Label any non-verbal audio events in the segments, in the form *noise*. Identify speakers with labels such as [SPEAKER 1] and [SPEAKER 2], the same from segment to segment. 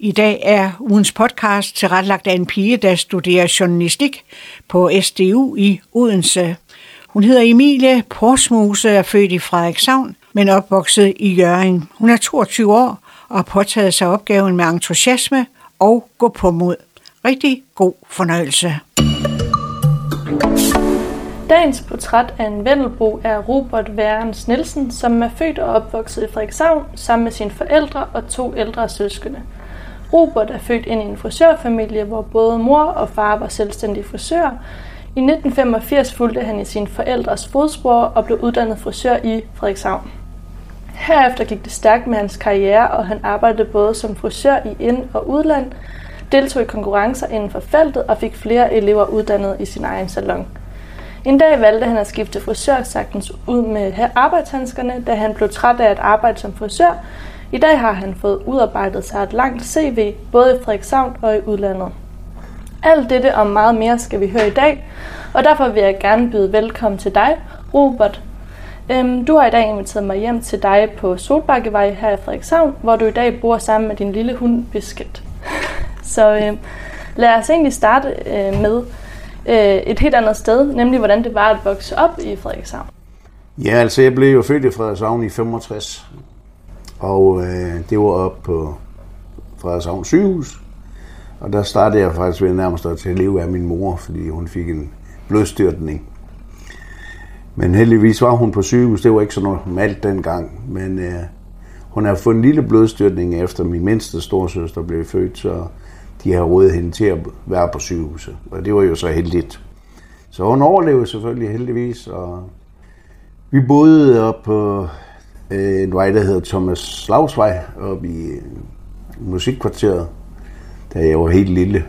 [SPEAKER 1] I dag er ugens podcast tilrettelagt af en pige, der studerer journalistik på SDU i Odense. Hun hedder Emilie Porsmose, er født i Frederikshavn, men opvokset i Jøring. Hun er 22 år og har påtaget sig opgaven med entusiasme og gå på mod. Rigtig god fornøjelse.
[SPEAKER 2] Dagens portræt af en Vendelbo er Robert Værens Nielsen, som er født og opvokset i Frederikshavn sammen med sine forældre og to ældre søskende. Robert er født ind i en frisørfamilie, hvor både mor og far var selvstændige frisører. I 1985 fulgte han i sine forældres fodspor og blev uddannet frisør i Frederikshavn. Herefter gik det stærkt med hans karriere, og han arbejdede både som frisør i ind- og udland, deltog i konkurrencer inden for feltet og fik flere elever uddannet i sin egen salon. En dag valgte han at skifte frisør sagtens ud med arbejdshandskerne, da han blev træt af at arbejde som frisør. I dag har han fået udarbejdet sig et langt CV, både i Frederikshavn og i udlandet. Alt dette og meget mere skal vi høre i dag, og derfor vil jeg gerne byde velkommen til dig, Robert. Øhm, du har i dag inviteret mig hjem til dig på Solbakkevej her i Frederikshavn, hvor du i dag bor sammen med din lille hund Biscuit. *laughs* Så øh, lad os egentlig starte øh, med øh, et helt andet sted, nemlig hvordan det var at vokse op i Frederikshavn.
[SPEAKER 3] Ja, altså jeg blev jo født i Frederikshavn i 65, og øh, det var op på Frederikshavn sygehus. Og der startede jeg faktisk ved nærmest at til liv leve af min mor, fordi hun fik en blodstyrtning. Men heldigvis var hun på sygehus, det var ikke så normalt dengang. Men øh, hun har fået en lille blodstyrtning efter min mindste storsøster blev født, så de har rådet hende til at være på sygehuset. Og det var jo så heldigt. Så hun overlevede selvfølgelig heldigvis, og vi boede op på en vej, der hedder Thomas Slagsvej, oppe i øh, musikkvarteret, da jeg var helt lille.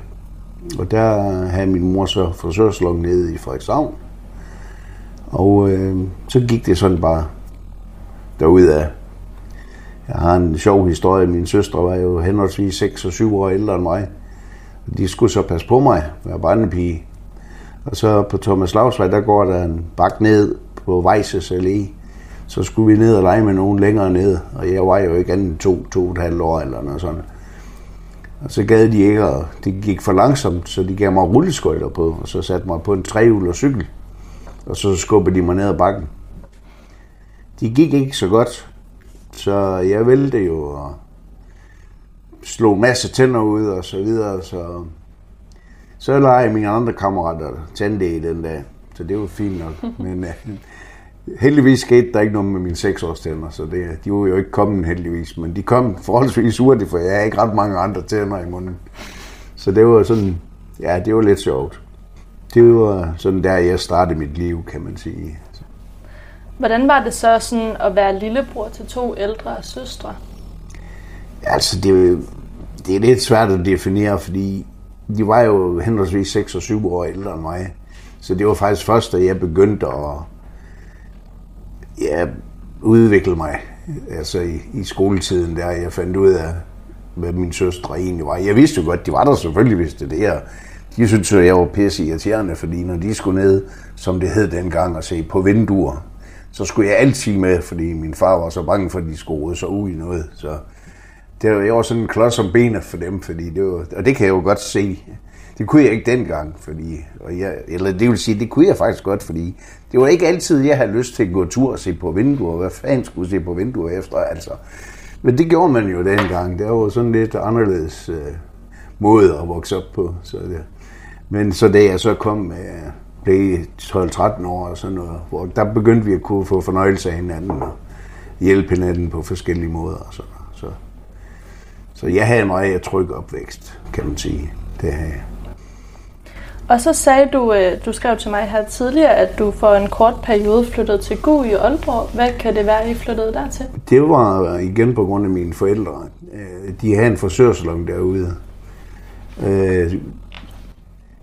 [SPEAKER 3] Og der havde min mor så frisørsalon nede i Frederikshavn. Og øh, så gik det sådan bare derudad. Jeg har en sjov historie. Min søstre var jo henholdsvis 6 og 7 år ældre end mig. De skulle så passe på mig, jeg var barnepige. Og så på Thomas Lavsvej, der går der en bak ned på Vejses Allé. Så skulle vi ned og lege med nogen længere ned, og jeg var jo ikke andet to, to og et halvt år eller noget sådan. Og så gad de ikke, og det gik for langsomt, så de gav mig rulleskøjter på, og så satte mig på en trehjulet cykel. Og så skubbede de mig ned ad bakken. De gik ikke så godt, så jeg vælte jo og slog masse tænder ud og så videre. Så, så legede mine andre kammerater i den dag, så det var fint nok. *laughs* Men uh, heldigvis skete der ikke noget med mine seksårs tænder, så det, de var jo ikke kommet heldigvis. Men de kom forholdsvis hurtigt, for jeg har ikke ret mange andre tænder i munden. Så det var sådan, ja, det var lidt sjovt. Det var sådan der, jeg startede mit liv, kan man sige.
[SPEAKER 2] Hvordan var det så sådan at være lillebror til to ældre søstre?
[SPEAKER 3] Altså, det, det er lidt svært at definere, fordi de var jo henholdsvis 6 og 7 år ældre end mig. Så det var faktisk først, da jeg begyndte at ja, udvikle mig altså i, i skoletiden, der jeg fandt ud af, hvad min søstre egentlig var. Jeg vidste jo godt, de var der selvfølgelig, hvis det her. De syntes jo, jeg var pisse irriterende, fordi når de skulle ned, som det hed dengang, og se på vinduer, så skulle jeg altid med, fordi min far var så bange for, at de skulle rode sig ud i noget. Så det var, jeg var sådan en klods om benet for dem, fordi det var, og det kan jeg jo godt se. Det kunne jeg ikke dengang, fordi, og jeg, eller det vil sige, det kunne jeg faktisk godt, fordi det var ikke altid, jeg havde lyst til at gå tur og se på vinduer. Hvad fanden skulle se på vinduer efter, altså. Men det gjorde man jo dengang. Det var sådan lidt anderledes øh, måde at vokse op på. Så det. Men så da jeg så kom med, blev 12-13 år og sådan noget, hvor der begyndte vi at kunne få fornøjelse af hinanden og hjælpe hinanden på forskellige måder og sådan noget. Så, så jeg havde en meget tryg opvækst, kan man sige. Det havde jeg.
[SPEAKER 2] Og så sagde du, øh, du skrev til mig her tidligere, at du for en kort periode flyttede til Gu i Aalborg. Hvad kan det være, I flyttede dertil?
[SPEAKER 3] Det var igen på grund af mine forældre. Øh, de havde en frisørsalon derude. Øh,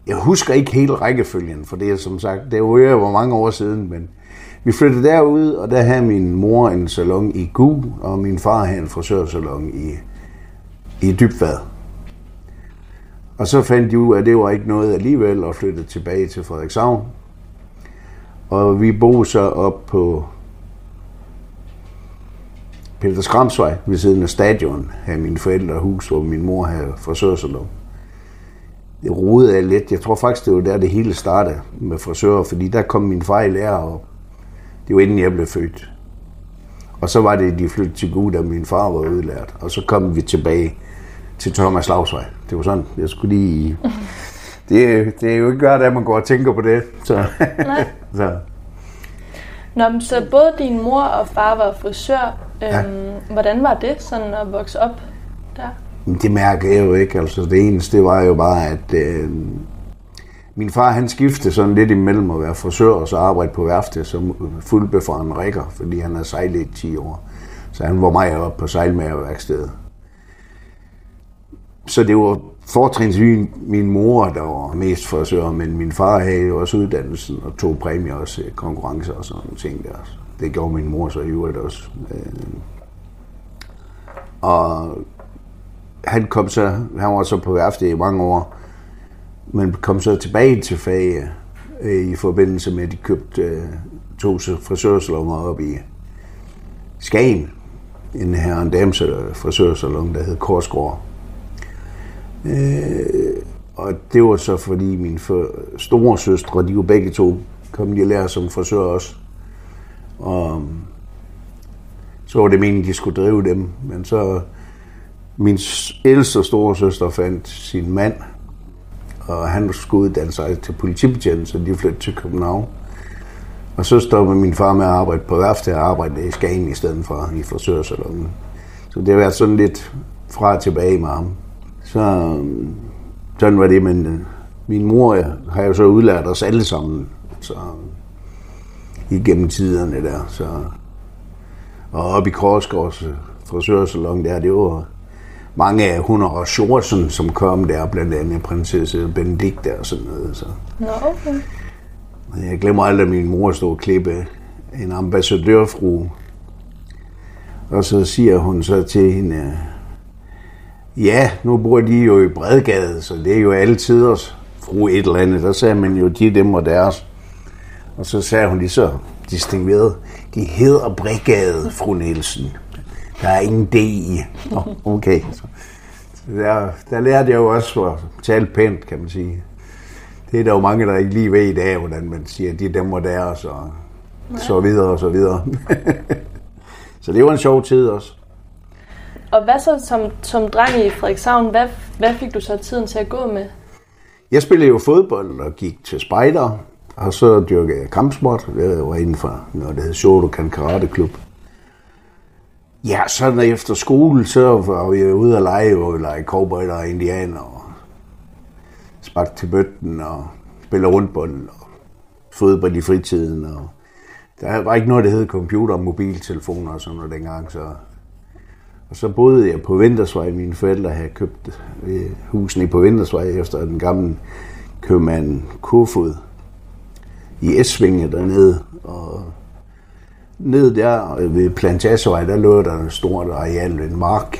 [SPEAKER 3] jeg husker ikke hele rækkefølgen, for det er som sagt, det var jo hvor mange år siden, men vi flyttede derud, og der havde min mor en salon i Gu, og min far havde en frisørsalon i, i Dybvad. Og så fandt de ud af, at det var ikke noget alligevel, og flyttede tilbage til Frederikshavn. Og vi boede så op på Peter Skramsvej ved siden af stadion havde mine forældre hus, hvor min mor havde frisørsalon. Det rodede jeg lidt. Jeg tror faktisk, det var der, det hele startede med frisører, fordi der kom min far i lære, og det var inden jeg blev født. Og så var det, de flyttede til Gud, da min far var udlært. Og så kom vi tilbage til Thomas Lavsvej. Det var sådan, jeg skulle lige... Det, det er jo ikke godt, at man går og tænker på det. Så.
[SPEAKER 2] Nej. *laughs*
[SPEAKER 3] så.
[SPEAKER 2] Nå, men så både din mor og far var frisør.
[SPEAKER 3] Ja.
[SPEAKER 2] Øhm, Hvordan var det sådan at vokse op der?
[SPEAKER 3] Men det mærker jeg jo ikke. Altså, det eneste, det var jo bare, at øh, min far, han skiftede sådan lidt imellem at være frisør og så arbejde på værftet som fuldbefaren rækker, fordi han havde sejlet i 10 år. Så han var mig op på sejlmagerværkstedet. Så det var fortrinsvis min mor, der var mest frisør, men min far havde jo også uddannelsen og tog præmier også i konkurrencer og sådan nogle ting der. Det gjorde min mor så i øvrigt også. Øh. Og han kom så, han var så på værftet i mange år, men kom så tilbage til faget øh, i forbindelse med, at de købte to frisørsalonger op i Skagen. En her en dame frisørsalon, der hed Korsgård. Øh, og det var så fordi mine for- store søstre, de var begge to, kom de lære som frisør også. Og så var det meningen, de skulle drive dem. Men så min ældste store søster fandt sin mand, og han skulle uddanne sig til politibetjent, så de flyttede til København. Og så stoppede min far med at arbejde på værftet og arbejde i Skagen i stedet for i frisørsalongen. Så det har været sådan lidt fra og tilbage med ham. Så øhm, sådan var det, men øh, min mor ja, har jo så udlært os alle sammen. Så igennem tiderne der. Så, og oppe i Korsgårds øh, frisørsalon der, det var mange af hunder og Shortsen, som kom der, blandt andet prinsesse Benedikte og sådan noget. Så.
[SPEAKER 2] Nå, okay.
[SPEAKER 3] Jeg glemmer aldrig, at min mor stod og klippe en ambassadørfru. Og så siger hun så til hende, ja, nu bor de jo i Bredgade, så det er jo altid os fru et eller andet. Der sagde man jo, de dem og deres. Og så sagde hun lige så distingueret, de hedder Bredgade, fru Nielsen. Der er ingen D i. Nå, okay. Så, der, der lærte jeg jo også at tale pænt, kan man sige. Det er der jo mange, der ikke lige ved i dag, hvordan man siger, de er dem og deres, og så videre og så videre. *laughs* så det var en sjov tid også.
[SPEAKER 2] Og hvad så som, som dreng i Frederikshavn, hvad, hvad fik du så tiden til at gå med?
[SPEAKER 3] Jeg spillede jo fodbold og gik til spejder, og så dyrkede jeg kampsport. Jeg var inden for noget, der hed Shotokan Karate Klub. Ja, så efter skole, så var vi ude at lege, hvor vi legede cowboy og indianer, og spark til bøtten, og spille rundbold, og fodbold i fritiden. Og der var ikke noget, der hed computer og mobiltelefoner og sådan noget dengang, så og så boede jeg på Vintersvej. Mine forældre havde købt øh, husene på Vintersvej efter den gamle købmand Kofod i Esvinge dernede. Og ned der øh, ved Plantagevej, der lå der et stort areal ved en mark.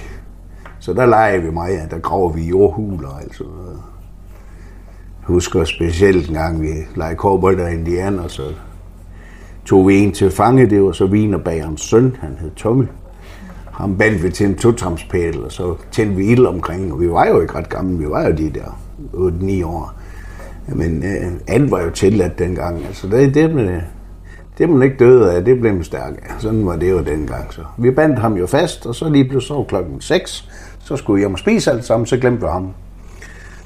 [SPEAKER 3] Så der leger vi meget, der graver vi jordhuler og alt. Jeg husker specielt en gang, vi legede kobold og indianer, så tog vi en til fange, det var så vinerbagerens søn, han hed Tommy ham bandt vi til en totramspæl, og så tændte vi ild omkring, og vi var jo ikke ret gamle, vi var jo de der 8-9 år. Men øh, alt var jo tilladt dengang, altså det, det, blev, det man ikke døde af, det blev man stærk af. Sådan var det jo dengang. Så vi bandt ham jo fast, og så lige pludselig så klokken 6, så skulle jeg hjem og spise alt sammen, så glemte vi ham.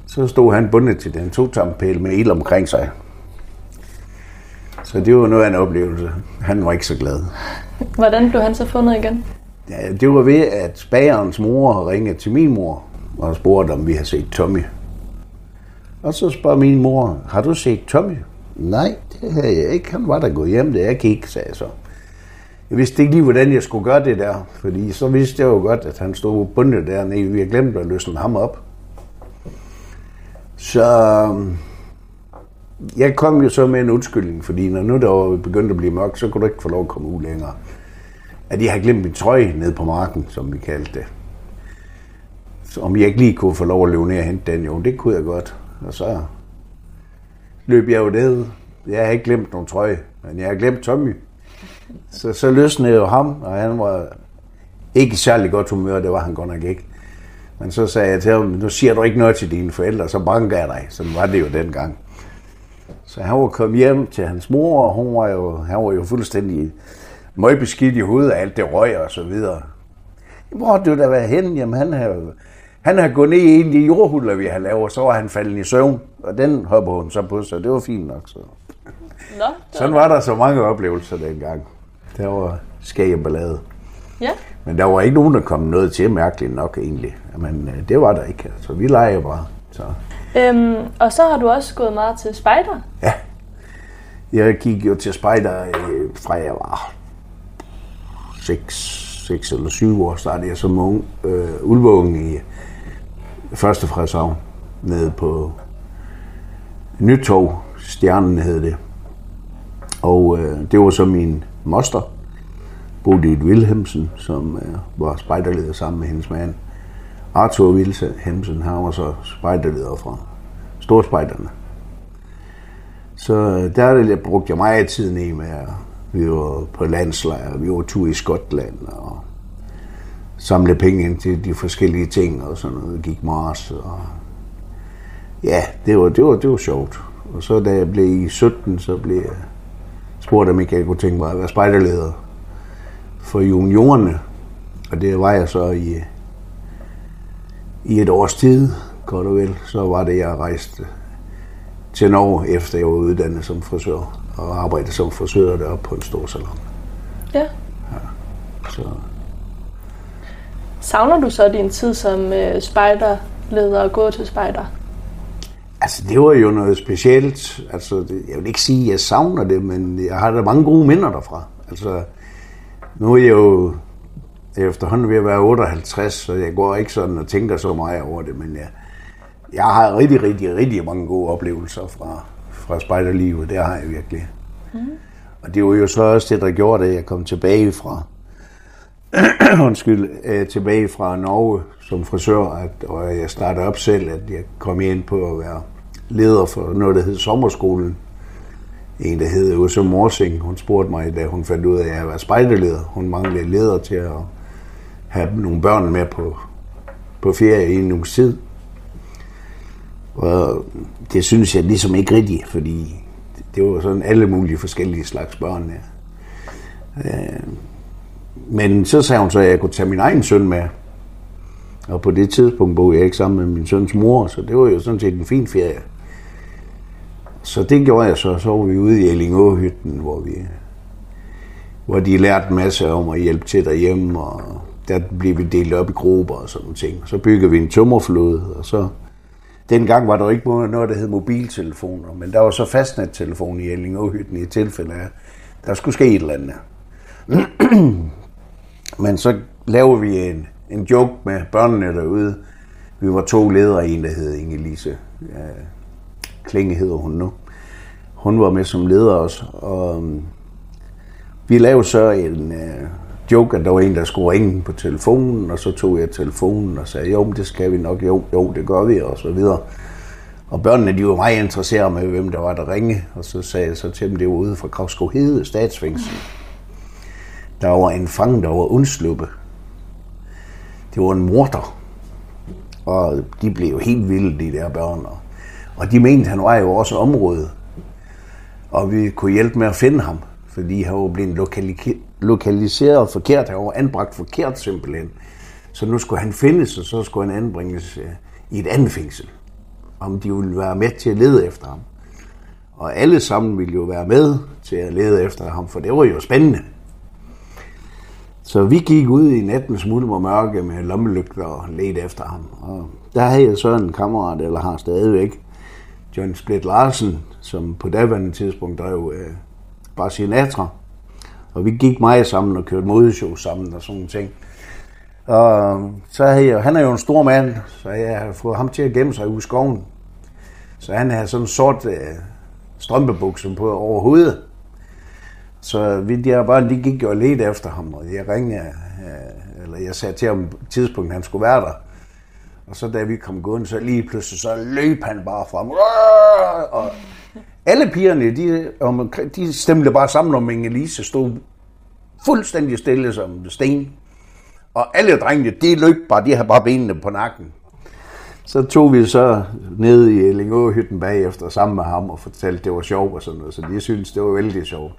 [SPEAKER 3] Så stod han bundet til den totramspæl med ild omkring sig. Så det var noget af en oplevelse. Han var ikke så glad.
[SPEAKER 2] Hvordan blev han så fundet igen?
[SPEAKER 3] Ja, det var ved, at bagerens mor ringede til min mor og spurgte, om vi har set Tommy. Og så spørger min mor, har du set Tommy? Nej, det havde jeg ikke. Han var der gået hjem, da jeg gik, sagde jeg så. Jeg vidste ikke lige, hvordan jeg skulle gøre det der, fordi så vidste jeg jo godt, at han stod bundet dernede. Vi havde glemt at løsne ham op. Så jeg kom jo så med en undskyldning, fordi når nu der var begyndt at blive mørkt, så kunne du ikke få lov at komme ud længere at jeg havde glemt min trøje nede på marken, som vi kaldte det. Så om jeg ikke lige kunne få lov at løbe ned og hente den, jo, det kunne jeg godt. Og så løb jeg jo ned. Jeg har ikke glemt nogen trøje, men jeg har glemt Tommy. Så, så løsnede jeg jo ham, og han var ikke særlig godt humør, det var han godt nok ikke. Men så sagde jeg til ham, nu siger du ikke noget til dine forældre, så banker jeg dig. Sådan var det jo dengang. Så han var kommet hjem til hans mor, og hun var jo, han var jo fuldstændig møgbeskidt i hovedet af alt det røg og så videre. Hvor har du da været henne? Jamen han havde, han havde gået ned i en af de jordhuller, vi havde lavet, og så var han faldet i søvn, og den hoppede hun så på, så det var fint nok. Så.
[SPEAKER 2] Nå,
[SPEAKER 3] Sådan var der så mange oplevelser dengang. Der var skæg og ballade.
[SPEAKER 2] Ja.
[SPEAKER 3] Men der var ikke nogen, der kom noget til, mærkeligt nok egentlig. Men øh, det var der ikke. Så vi leger bare. Så.
[SPEAKER 2] Øhm, og så har du også gået meget til spejder.
[SPEAKER 3] Ja. Jeg gik jo til spejder øh, fra jeg var 6, 6 eller 7 år, startede jeg som ung, øh, ulveunge i første fræsavn nede på Nytog, Stjernen hed det. Og øh, det var så min moster, Bodil Wilhelmsen, som øh, var spejderleder sammen med hendes mand. Arthur Wilhelmsen, han var så spejderleder fra Storspejderne. Så øh, der der brugte jeg meget tid i med, at vi var på landslejr, vi var tur i Skotland og samlede penge ind til de forskellige ting og sådan noget, gik Mars og ja, det var, det var, det var sjovt. Og så da jeg blev i 17, så blev jeg spurgt, om ikke jeg kunne tænke mig at være spejderleder for juniorerne. Og det var jeg så i, i et års tid, godt og vel. Så var det, jeg rejste til Norge, efter jeg var uddannet som frisør, og arbejdede som frisør deroppe på en stor salon.
[SPEAKER 2] Ja.
[SPEAKER 3] Så
[SPEAKER 2] Savner du så din tid som øh, spejderleder og gå til spejder?
[SPEAKER 3] Altså, det var jo noget specielt. Altså, det, jeg vil ikke sige, at jeg savner det, men jeg har da mange gode minder derfra. Altså, nu er jeg jo efterhånden ved at være 58, så jeg går ikke sådan og tænker så meget over det, men jeg, jeg har rigtig, rigtig, rigtig mange gode oplevelser fra, fra spejderlivet. Det har jeg virkelig. Mm. Og det var jo så også det, der gjorde, at jeg kom tilbage fra, *clears throat* undskyld, øh, tilbage fra Norge som frisør, at, og jeg startede op selv, at jeg kom ind på at være leder for noget, der hed Sommerskolen. En, der hed Åse Morsing, hun spurgte mig, da hun fandt ud af, at jeg var spejderleder. Hun manglede leder til at have nogle børn med på, på ferie i en uges tid. Og det synes jeg ligesom ikke rigtigt, fordi det var sådan alle mulige forskellige slags børn. Ja. Øh, men så sagde hun så, at jeg kunne tage min egen søn med. Og på det tidspunkt boede jeg ikke sammen med min søns mor, så det var jo sådan set en fin ferie. Så det gjorde jeg så. Så var vi ude i Ellingåhytten, hvor vi hvor de lærte en masse om at hjælpe til derhjemme, og der blev vi delt op i grupper og sådan nogle ting. Så byggede vi en tømmerflåde, og så dengang var der ikke noget, der hed mobiltelefoner, men der var så fastnettelefon i Ellingåhytten i tilfælde af, der skulle ske et eller andet. *clears throat* Men så laver vi en, en joke med børnene derude. Vi var to ledere, en der hed Inge-Lise. Ja, Klinge hedder hun nu. Hun var med som leder også. Og øhm, vi lavede så en uh, joke, at der var en, der skulle ringe på telefonen, og så tog jeg telefonen og sagde, jo, men det skal vi nok, jo, jo, det gør vi, og så videre. Og børnene, de var meget interesserede med, hvem der var, der ringe, og så sagde jeg så til dem, det var ude fra Kravskov Hede statsfængsel. Der var en fange, der var undsluppet. Det var en morter. Og de blev jo helt vilde, de der børn. Og de mente, han var i vores område. Og vi kunne hjælpe med at finde ham, fordi han var blevet lokali- lokaliseret forkert. Han var anbragt forkert simpelthen. Så nu skulle han findes, og så skulle han anbringes øh, i et andet fængsel. Om de ville være med til at lede efter ham. Og alle sammen ville jo være med til at lede efter ham, for det var jo spændende. Så vi gik ud i nattens mulm og mørke med lommelygter og ledte efter ham. Og der havde jeg så en kammerat, eller har stadigvæk, John Split Larsen, som på daværende tidspunkt drev øh, bare Sinatra. Og vi gik meget sammen og kørte modeshow sammen og sådan nogle ting. Og så havde jeg, han er jo en stor mand, så jeg havde fået ham til at gemme sig i skoven. Så han havde sådan en sort øh, strømpebukser på over hovedet. Så vi der børn, de gik jo og ledte efter ham, og jeg ringede, øh, eller jeg sagde til ham på et tidspunkt, at han skulle være der. Og så da vi kom gående, så lige pludselig, så løb han bare frem. Og alle pigerne, de, de stemte bare sammen om Inge-Lise, stod fuldstændig stille som sten. Og alle drengene, de løb bare, de havde bare benene på nakken. Så tog vi så ned i Ellingåhytten bagefter sammen med ham og fortalte, at det var sjovt og sådan noget. Så de syntes, det var vældig sjovt.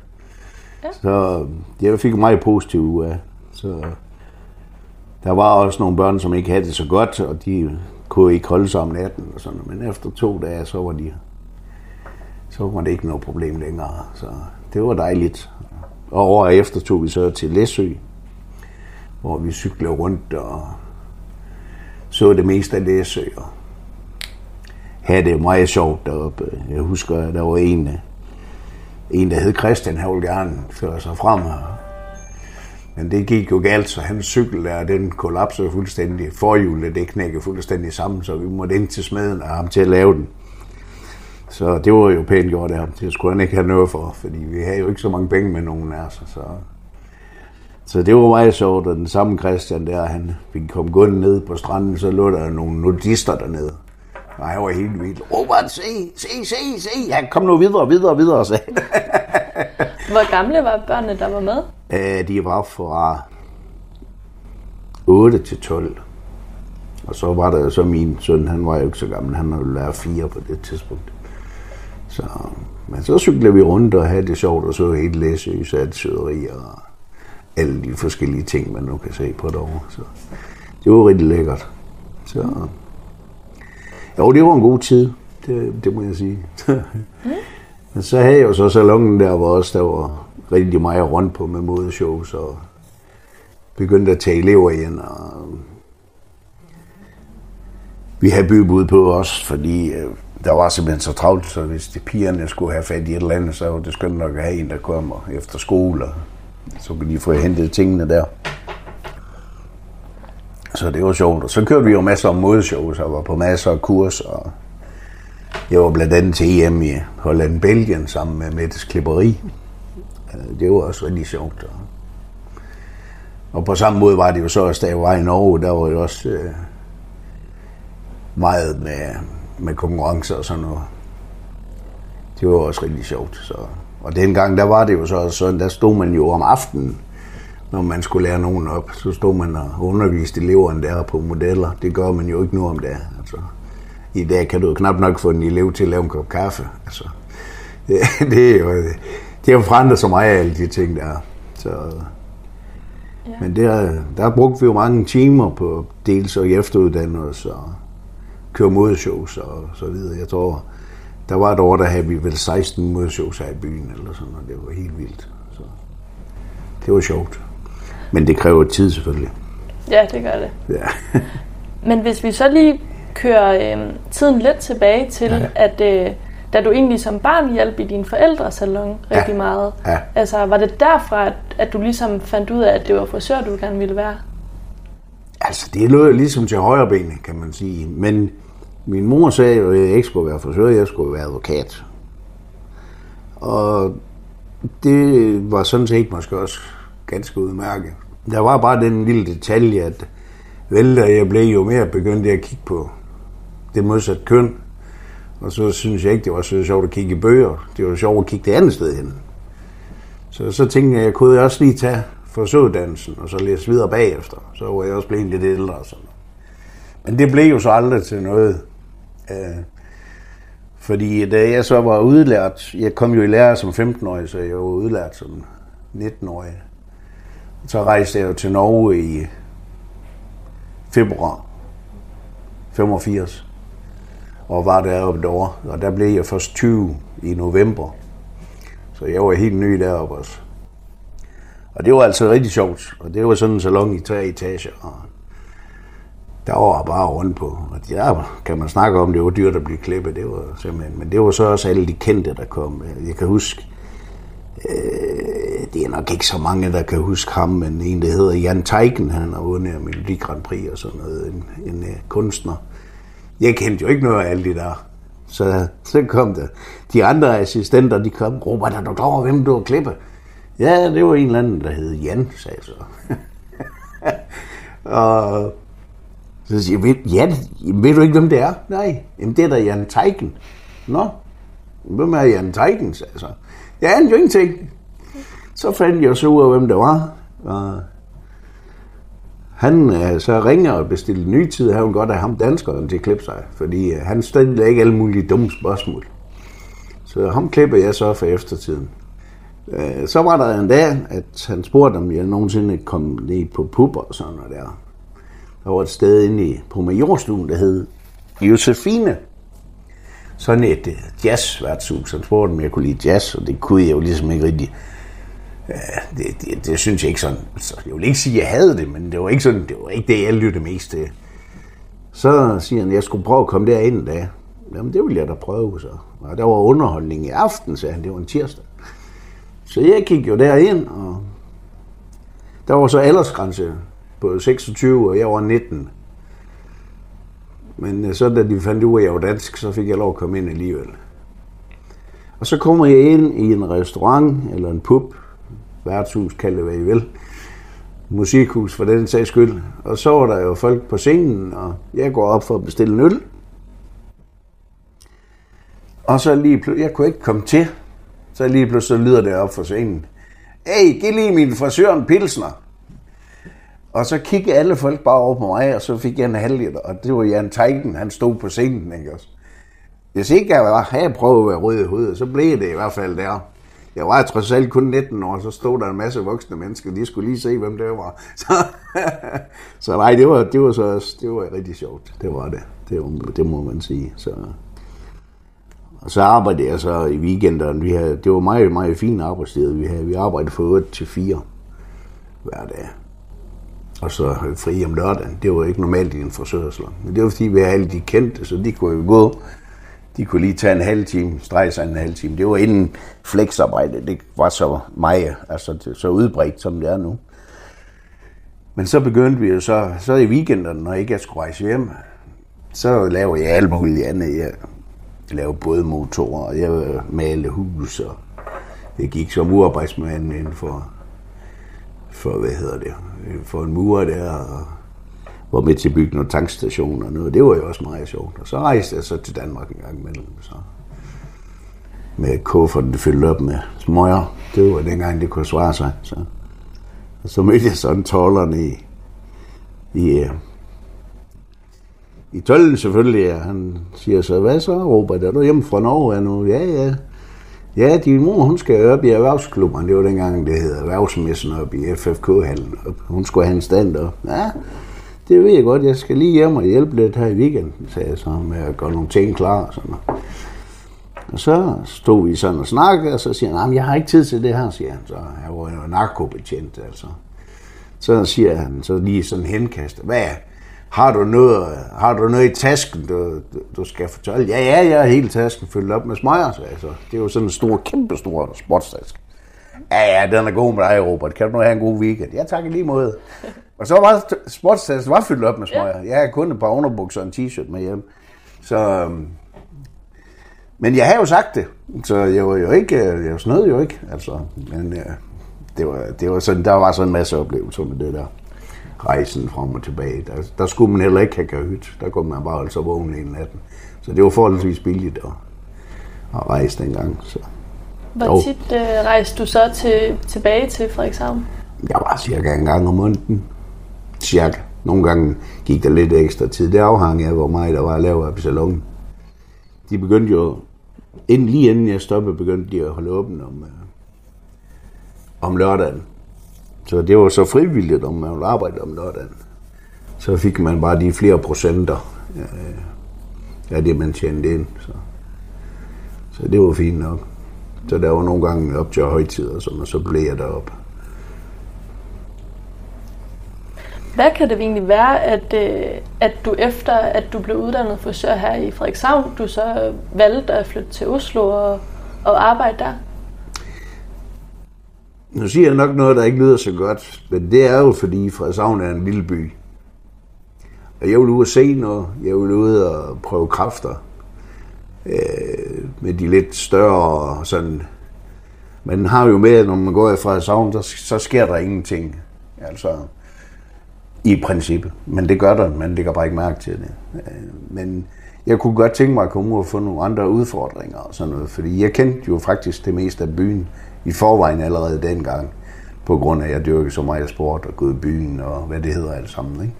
[SPEAKER 3] Ja. Så jeg fik meget positivt ud af. Så der var også nogle børn, som ikke havde det så godt, og de kunne ikke holde sig om natten og sådan Men efter to dage, så var de så var det ikke noget problem længere. Så det var dejligt. Og året efter tog vi så til Læsø, hvor vi cyklede rundt og så det meste af Læsø. Og havde det meget sjovt deroppe. Jeg husker, at der var en, en der hed Christian, han ville gerne føre sig frem. Men det gik jo galt, så hans cykel der, den kollapsede fuldstændig. Forhjulet, det knækkede fuldstændig sammen, så vi måtte ind til smeden og ham til at lave den. Så det var jo pænt gjort af ham. Det skulle han ikke have noget for, fordi vi havde jo ikke så mange penge med nogen af os. Så, så det var meget sjovt, og den samme Christian der, han fik komme gående ned på stranden, så lå der nogle nudister dernede. Og han var helt vildt. Robert, se, se, se, se. Han kom nu videre, videre, videre, sagde *laughs*
[SPEAKER 2] Hvor gamle var børnene, der var med?
[SPEAKER 3] Æh, de var fra 8 til 12. Og så var der så min søn, han var jo ikke så gammel, han ville være fire på det tidspunkt. Så, men så cyklede vi rundt og havde det sjovt, og så helt Læsø, Saltsøderi og alle de forskellige ting, man nu kan se på derovre. Så det var rigtig lækkert. Så, jo, det var en god tid, det, det må jeg sige. *laughs* men så havde jeg jo så salongen der, hvor også der var rigtig meget rundt på med modeshows, og begyndte at tage elever igen, og vi havde bybud på os, fordi øh, der var simpelthen så travlt, så hvis de pigerne skulle have fat i et eller andet, så var det skønt nok at have en, der kommer efter skole, og så kunne de få hentet tingene der. Så det var sjovt. Og så kørte vi jo masser af modeshows, og var på masser af kurser. Og jeg var blandt andet til EM i Holland Belgien sammen med Mettes Klipperi. Øh, det var også rigtig sjovt. Og på samme måde var det jo så også, da jeg var i Norge, der var jo også øh, meget med med konkurrencer og sådan noget. Det var også rigtig sjovt. Så. Og dengang, der var det jo så sådan, der stod man jo om aftenen, når man skulle lære nogen op, så stod man og underviste eleverne der på modeller. Det gør man jo ikke nu om dagen. Altså, I dag kan du jo knap nok få en elev til at lave en kop kaffe. Altså, det, *laughs* det er jo, det er jo forandret så meget af alle de ting, der er. Så, ja. Men der, der brugte vi jo mange timer på dels og efteruddannelse og køre modeshows og så videre. Jeg tror, der var et år, der havde vi vel 16 modeshows her i byen, eller sådan, og det var helt vildt. Så det var sjovt. Men det kræver tid selvfølgelig.
[SPEAKER 2] Ja, det gør det.
[SPEAKER 3] Ja. *laughs*
[SPEAKER 2] Men hvis vi så lige kører øh, tiden lidt tilbage til, ja. at øh, da du egentlig som barn hjalp i din forældres salon rigtig
[SPEAKER 3] ja.
[SPEAKER 2] meget,
[SPEAKER 3] ja.
[SPEAKER 2] altså var det derfra, at, at du ligesom fandt ud af, at det var frisør, du gerne ville være?
[SPEAKER 3] Altså, det lød ligesom til højre ben, kan man sige. Men min mor sagde jo, at jeg ikke skulle være frisør, jeg skulle være advokat. Og det var sådan set måske også ganske udmærket. Der var bare den lille detalje, at vel, jeg blev jo mere begyndt at kigge på det modsatte køn. Og så synes jeg ikke, det var så sjovt at kigge i bøger. Det var sjovt at kigge det andet sted hen. Så så tænkte jeg, at jeg kunne også lige tage forsøguddannelsen, og så læse videre bagefter. Så var jeg også blevet lidt ældre og sådan Men det blev jo så aldrig til noget. Øh, fordi da jeg så var udlært, jeg kom jo i lærer som 15-årig, så jeg var udlært som 19-årig. Så rejste jeg jo til Norge i februar 85 og var deroppe et år. Og der blev jeg først 20 i november. Så jeg var helt ny deroppe også. Og det var altså rigtig sjovt. Og det var sådan en salon i tre etager. Og der var bare rundt på. Og der kan man snakke om, det var dyrt at blive klippet. Det var simpelthen, men det var så også alle de kendte, der kom. Jeg kan huske, øh, det er nok ikke så mange, der kan huske ham, men en, der hedder Jan Teigen, han har vundet Melodi Grand Prix og sådan noget, en, en uh, kunstner. Jeg kendte jo ikke noget af alle de der. Så, så kom der. De andre assistenter, de kom, Robert, er du klar hvem du har klippet? Ja, det var en eller anden, der hed Jan, sagde jeg så. *laughs* og så siger jeg, Jan, ved du ikke, hvem det er? Nej, jamen det er da Jan Teigen. Nå, hvem er Jan Teigen, sagde jeg så. Ja, jo ingenting. Så fandt jeg så ud af, hvem det var. Og Han øh, så ringer og bestiller ny tid, han vil godt have ham danskeren til at klippe sig, fordi øh, han stiller ikke alle mulige dumme spørgsmål. Så ham klipper jeg så for eftertiden. Øh, så var der en dag, at han spurgte, om jeg nogensinde kom ned på pub og sådan noget der. Der var et sted inde i, på majorstuen, der hed Josefine. Sådan et uh, jazzværtshus. Han spurgte, om jeg kunne lide jazz, og det kunne jeg jo ligesom ikke rigtig. Uh, det, det, det, synes jeg ikke sådan. Så jeg vil ikke sige, at jeg havde det, men det var ikke, sådan, det, var ikke det, jeg lyttede mest til. Så siger han, at jeg skulle prøve at komme derind en dag. Jamen, det ville jeg da prøve, så. Og der var underholdning i aften, sagde han. Det var en tirsdag. Så jeg gik jo derind, og der var så aldersgrænse på 26, og jeg var 19. Men øh, så da de fandt ud af, at jeg var dansk, så fik jeg lov at komme ind alligevel. Og så kommer jeg ind i en restaurant, eller en pub, værtshus, kald det hvad I vil, musikhus for den sags skyld. Og så var der jo folk på scenen, og jeg går op for at bestille en øl. Og så lige pludselig, jeg kunne ikke komme til, så lige pludselig lyder det op for scenen. Hey, giv lige min frisør en pilsner. Og så kiggede alle folk bare over på mig, og så fik jeg en halv og det var Jan Teigen, han stod på scenen, ikke også? Hvis ikke jeg var, havde prøvet at være rød i hovedet, så blev det i hvert fald der. Jeg var trods alt kun 19 år, så stod der en masse voksne mennesker, de skulle lige se, hvem det var. *laughs* Så, så nej, det var, det var så det var rigtig sjovt. Det var det. Det, var, det må man sige. Så, og så arbejdede jeg så i weekenderne. Vi havde, det var meget, meget fint arbejdssted, vi havde. Vi arbejdede fra 8 til 4 hver dag. Og så fri om lørdagen. Det var ikke normalt i en forsøgsland. Men det var fordi, vi havde alle de kendte, så de kunne jo gå. De kunne lige tage en halv time, strege sig en halv time. Det var inden flexarbejde. Det var så meget, altså så udbredt, som det er nu. Men så begyndte vi jo så, så i weekenderne, når ikke jeg skulle rejse hjem, så laver jeg alt muligt andet. Jeg lave bådmotorer, og jeg øh, malede hus, og jeg gik som urarbejdsmand inden for, for, hvad hedder det, øh, for en mur der, og var med til at bygge nogle tankstationer og noget. Det var jo også meget sjovt. Og så rejste jeg så til Danmark en gang imellem. Så med kufferten fyldt op med smøger. Det var dengang, det kunne svare sig. Så, og så mødte jeg sådan tollerne i, i øh, i tøllen selvfølgelig, ja. Han siger så, hvad så, Robert? Er du hjemme fra Norge nu? Ja, ja. Ja, din mor, hun skal op i erhvervsklubben. Det var dengang, det hedder erhvervsmessen op i FFK-hallen. Hun skulle have en stand op. Ja, det ved jeg godt. Jeg skal lige hjem og hjælpe lidt her i weekenden, sagde jeg så, med at gøre nogle ting klar. Og, sådan og så stod vi sådan og snakkede, og så siger han, jeg har ikke tid til det her, siger han. Så jeg var jo narkobetjent, altså. Så siger han, så lige sådan henkastet, hvad er har du noget, har du noget i tasken, du, du, skal fortælle? Ja, ja, jeg har hele tasken fyldt op med smøger, så altså. Det er jo sådan en stor, kæmpe stor sportstask. Ja, ja, den er god med dig, Robert. Kan du nu have en god weekend? Ja, tak i lige måde. Og så var sportstasken var fyldt op med smøger. Jeg havde kun et par underbukser og en t-shirt med hjem. Så, øhm, men jeg har jo sagt det, så jeg var jo ikke, jeg snød jo ikke, altså. Men ja, det var, det var sådan, der var sådan en masse oplevelser med det der rejsen frem og tilbage. Der, der skulle man heller ikke have kahyt. Der kunne man bare altså vågne en natten. Så det var forholdsvis billigt at, at rejse dengang. Så.
[SPEAKER 2] Hvor tit uh, rejste du så til, tilbage til Frederikshavn?
[SPEAKER 3] Jeg var cirka en gang om måneden. Cirka. Nogle gange gik der lidt ekstra tid. Det afhang af, hvor meget der var at lave af salongen. De begyndte jo, inden, lige inden jeg stoppede, begyndte de at holde åben om, uh, om lørdagen. Så det var så frivilligt, om man ville arbejde om lørdagen. Så fik man bare de flere procenter øh, af det, man tjente ind. Så, så det var fint nok. Så der var nogle gange op til højtider, som og så blev jeg derop.
[SPEAKER 2] Hvad kan det egentlig være, at, øh, at du efter, at du blev uddannet frisør her i Frederikshavn, du så valgte at flytte til Oslo og, og arbejde der?
[SPEAKER 3] Nu siger jeg nok noget, der ikke lyder så godt, men det er jo fordi Frederikshavn er en lille by. Og jeg vil ud og se noget, jeg vil ud og prøve kræfter øh, med de lidt større sådan. Man har jo med, når man går i Frederikshavn, så, så sker der ingenting. Altså, i princippet. Men det gør der, man lægger bare ikke mærke til det. Øh, men jeg kunne godt tænke mig at komme ud og få nogle andre udfordringer og sådan noget, fordi jeg kendte jo faktisk det meste af byen i forvejen allerede dengang, på på grund af, at jeg dyrker så meget sport og gået i byen og hvad det hedder alt sammen. Ikke?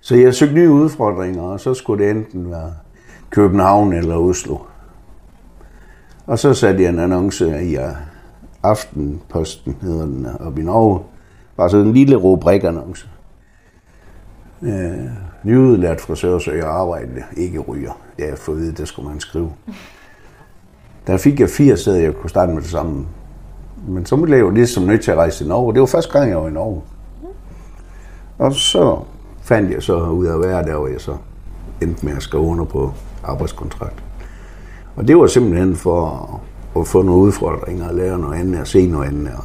[SPEAKER 3] Så jeg søgte nye udfordringer, og så skulle det enten være København eller Oslo. Og så satte jeg en annonce i Aftenposten, hedder den, op i Norge. Bare sådan en lille rubrikannonce. Øh, nyudlært frisør søger arbejde, ikke ryger. Det har jeg at vide, det skulle man skrive. Der fik jeg fire steder, jeg kunne starte med det samme. Men så blev jeg jo ligesom nødt til at rejse til Norge. Det var første gang, jeg var i Norge. Og så fandt jeg så ud af hver der, hvor jeg så endte med at skrive under på arbejdskontrakt. Og det var simpelthen for at få nogle udfordringer, at lære noget andet, og se noget andet. Og,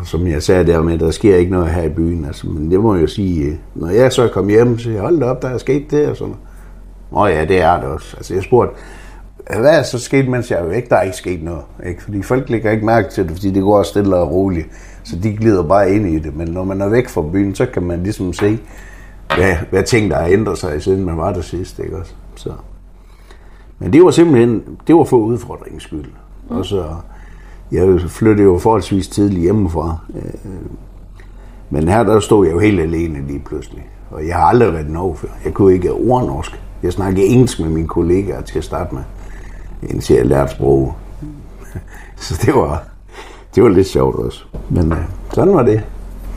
[SPEAKER 3] og som jeg sagde der med, der sker ikke noget her i byen. Altså, men det må jeg jo sige, når jeg så kom hjem, så jeg, hold op, der er sket det og sådan Nå ja, det er det også. Altså jeg spurgte, hvad er så sket, mens jeg er væk? Der er ikke sket noget. Ikke? Fordi folk lægger ikke mærke til det, fordi det går stille og roligt. Så de glider bare ind i det. Men når man er væk fra byen, så kan man ligesom se, hvad, hvad ting, der har ændret sig, siden man var der sidst. Ikke også? Så. Men det var simpelthen, det var for udfordringens skyld. Mm. Og så, jeg flyttede jo forholdsvis tidligt hjemmefra. Øh, men her der stod jeg jo helt alene lige pludselig. Og jeg har aldrig været i før. Jeg kunne ikke ord norsk. Jeg snakkede engelsk med mine kollegaer til at starte med, indtil jeg lærte sprog. *laughs* Så det var, det var lidt sjovt også. Men øh, sådan var det.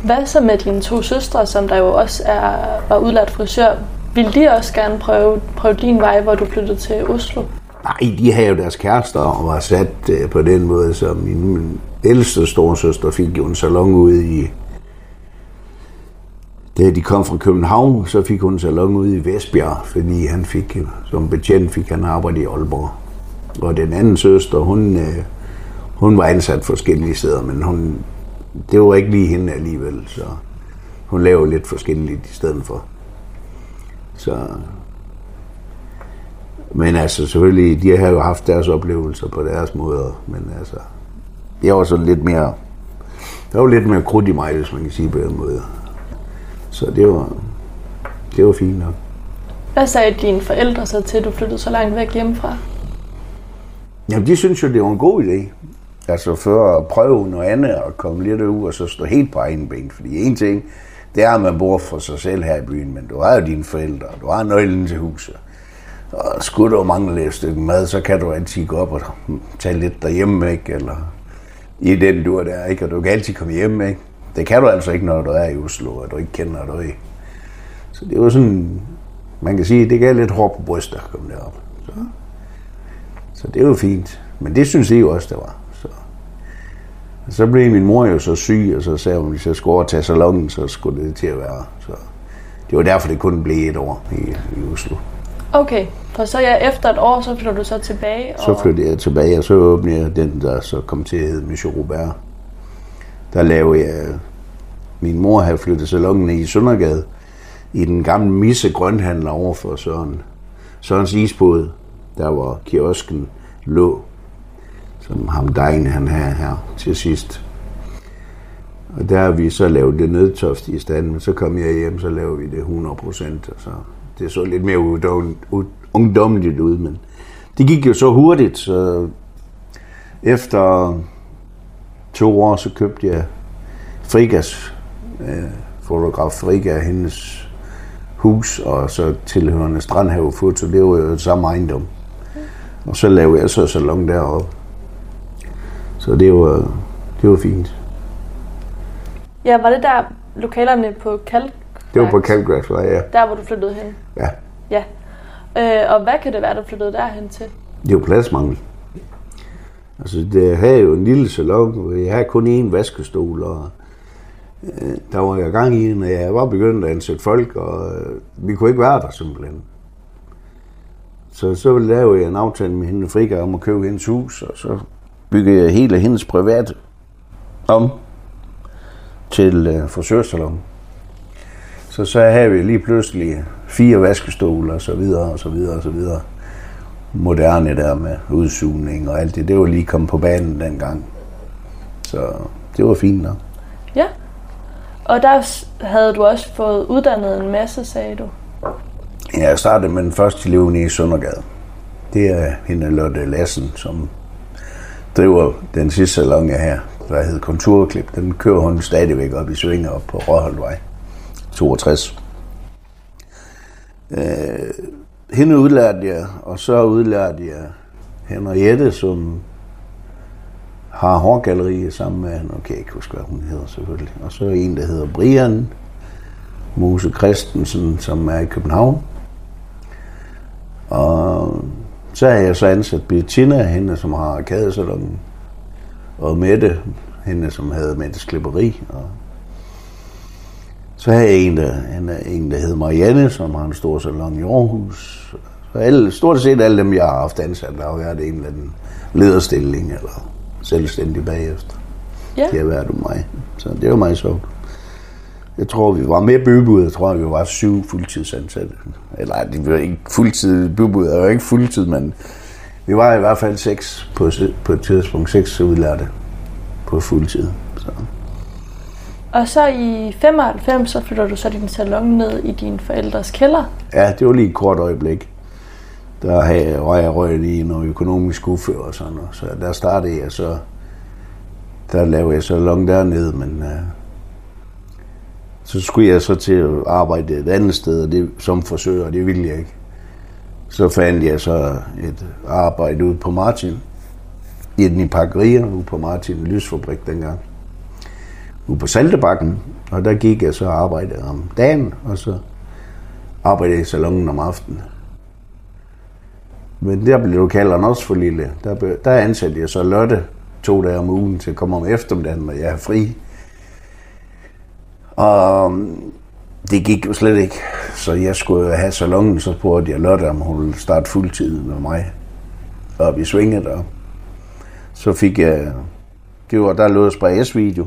[SPEAKER 2] Hvad så med dine to søstre, som der jo også er, var udlært frisør? Vil de også gerne prøve, prøve din vej, hvor du flyttede til Oslo?
[SPEAKER 3] Nej, de havde jo deres kærester og var sat øh, på den måde, så min, min ældste storsøster fik jo en salon ude i... Da de kom fra København, så fik hun en salon ude i Vestbjerg, fordi han fik, som betjent fik han arbejde i Aalborg. Og den anden søster, hun, øh, hun var ansat forskellige steder, men hun, det var ikke lige hende alligevel, så hun lavede lidt forskelligt i stedet for. Så, men altså selvfølgelig, de har jo haft deres oplevelser på deres måder, men altså, jeg var sådan lidt mere, der var lidt mere krudt i mig, hvis man kan sige på den måde. Så det var, det var fint nok.
[SPEAKER 2] Hvad sagde dine forældre så til, at du flyttede så langt væk hjemmefra?
[SPEAKER 3] Jamen, de synes jo, det var en god idé. Altså for at prøve noget andet og komme lidt ud og så stå helt på egen ben. Fordi en ting, det er, at man bor for sig selv her i byen, men du har jo dine forældre, du har nøglen til huset. Og skulle du mangle et stykke mad, så kan du altid gå op og tage lidt derhjemme, ikke? Eller i den du er der, ikke? Og du kan altid komme hjem, ikke? Det kan du altså ikke, når du er i Oslo, og du ikke kender dig. Så det var sådan, man kan sige, det gav lidt hår på brystet at komme derop. Så, det var fint. Men det synes I jo også, det var. Så, så blev min mor jo så syg, og så sagde hun, at hvis jeg skulle overtage salongen, så skulle det til at være. Så det var derfor, det kunne blive et år i, i Oslo.
[SPEAKER 2] Okay, for så ja, efter et år, så flytter du så tilbage?
[SPEAKER 3] Og... Så flyttede jeg tilbage, og så åbnede jeg den, der så kom til at hedde Monsieur Robert. Der lavede jeg... Min mor havde flyttet salongen i Søndergade, i den gamle Misse Grønhandler over for Søren. Sørens isbåd, der var kiosken lå, som ham dejen han havde her til sidst. Og der har vi så lavet det nødtoft i stand, men så kom jeg hjem, så lavede vi det 100 procent, og så det så lidt mere ungdomligt ud, men det gik jo så hurtigt, så efter to år, så købte jeg Frigas, øh, fotograf Friga, hendes hus, og så tilhørende Strandhave Foto, det var jo samme ejendom. Og så lavede jeg så salon deroppe. Så det var, det var fint.
[SPEAKER 2] Ja, var det der lokalerne på Kalk?
[SPEAKER 3] Det var på Kalkværksvej, ja.
[SPEAKER 2] Der, hvor du flyttede hen?
[SPEAKER 3] Ja.
[SPEAKER 2] Ja. Øh, og hvad kan det være, du flyttede derhen til?
[SPEAKER 3] Det er jo pladsmangel. Altså, det havde jo en lille salon, jeg havde kun én vaskestol, og øh, der var jeg gang i, når jeg var begyndt at ansætte folk, og øh, vi kunne ikke være der simpelthen. Så så lavede jeg en aftale med hende Frika om at købe hendes hus, og så byggede jeg hele hendes privat om til øh, frisørsalon. Så så havde vi lige pludselig fire vaskestole og så videre og så videre og så videre. Moderne der med udsugning og alt det. Det var lige kommet på banen dengang. Så det var fint nok.
[SPEAKER 2] Ja. Og der havde du også fået uddannet en masse, sagde du?
[SPEAKER 3] Ja, jeg startede med den første elev i Søndergade. Det er hende Lotte Lassen, som driver den sidste salon, jeg her. der hed Konturklip. Den kører hun stadigvæk op i Svinger op på Råholdvej 62. Øh, hende udlærte jeg, og så udlærte jeg Henriette, som har hårgalleriet sammen med, nu kan jeg ikke huske, hvad hun hedder selvfølgelig. Og så en, der hedder Brian Mose Christensen, som er i København. Og så er jeg så ansat Bettina, hende som har arkadesalongen, og Mette, hende som havde Mettes Klipperi. Og så har jeg en, der, en, en, der hedder Marianne, som har en stor salon i Aarhus. Så alle, stort set alle dem, jeg har haft ansat, der har været en eller anden lederstilling eller selvstændig bagefter.
[SPEAKER 2] Ja.
[SPEAKER 3] Det har været mig. Så det var meget sjovt. Jeg tror, vi var med bybud. Jeg tror, vi var syv fuldtidsansatte. Eller det var ikke fuldtid. Bybud er jo ikke fuldtid, men vi var i hvert fald seks på, på et tidspunkt. Seks udlærte på fuldtid. Så.
[SPEAKER 2] Og så i 95, så flytter du så din salon ned i din forældres kælder.
[SPEAKER 3] Ja, det var lige et kort øjeblik. Der havde, jeg røget i noget økonomisk ufør og sådan noget. Så der startede jeg så, der lavede jeg salon dernede, men uh, så skulle jeg så til at arbejde et andet sted, og det, som forsøger, og det ville jeg ikke. Så fandt jeg så et arbejde ude på Martin, i den i pakkerier, ude på Martin Lysfabrik dengang. Ude på Saltebakken, og der gik jeg så og arbejdede om dagen, og så arbejdede jeg i salongen om aftenen. Men der blev lokaleren også for lille. Der, blev, der ansatte jeg så Lotte to dage om ugen til at komme om eftermiddagen, når jeg er fri. Og um, det gik jo slet ikke. Så jeg skulle have salongen, så spurgte jeg Lotte, om hun ville starte fuldtid med mig Og vi svingede Og så fik jeg, det var, der lå spray S-video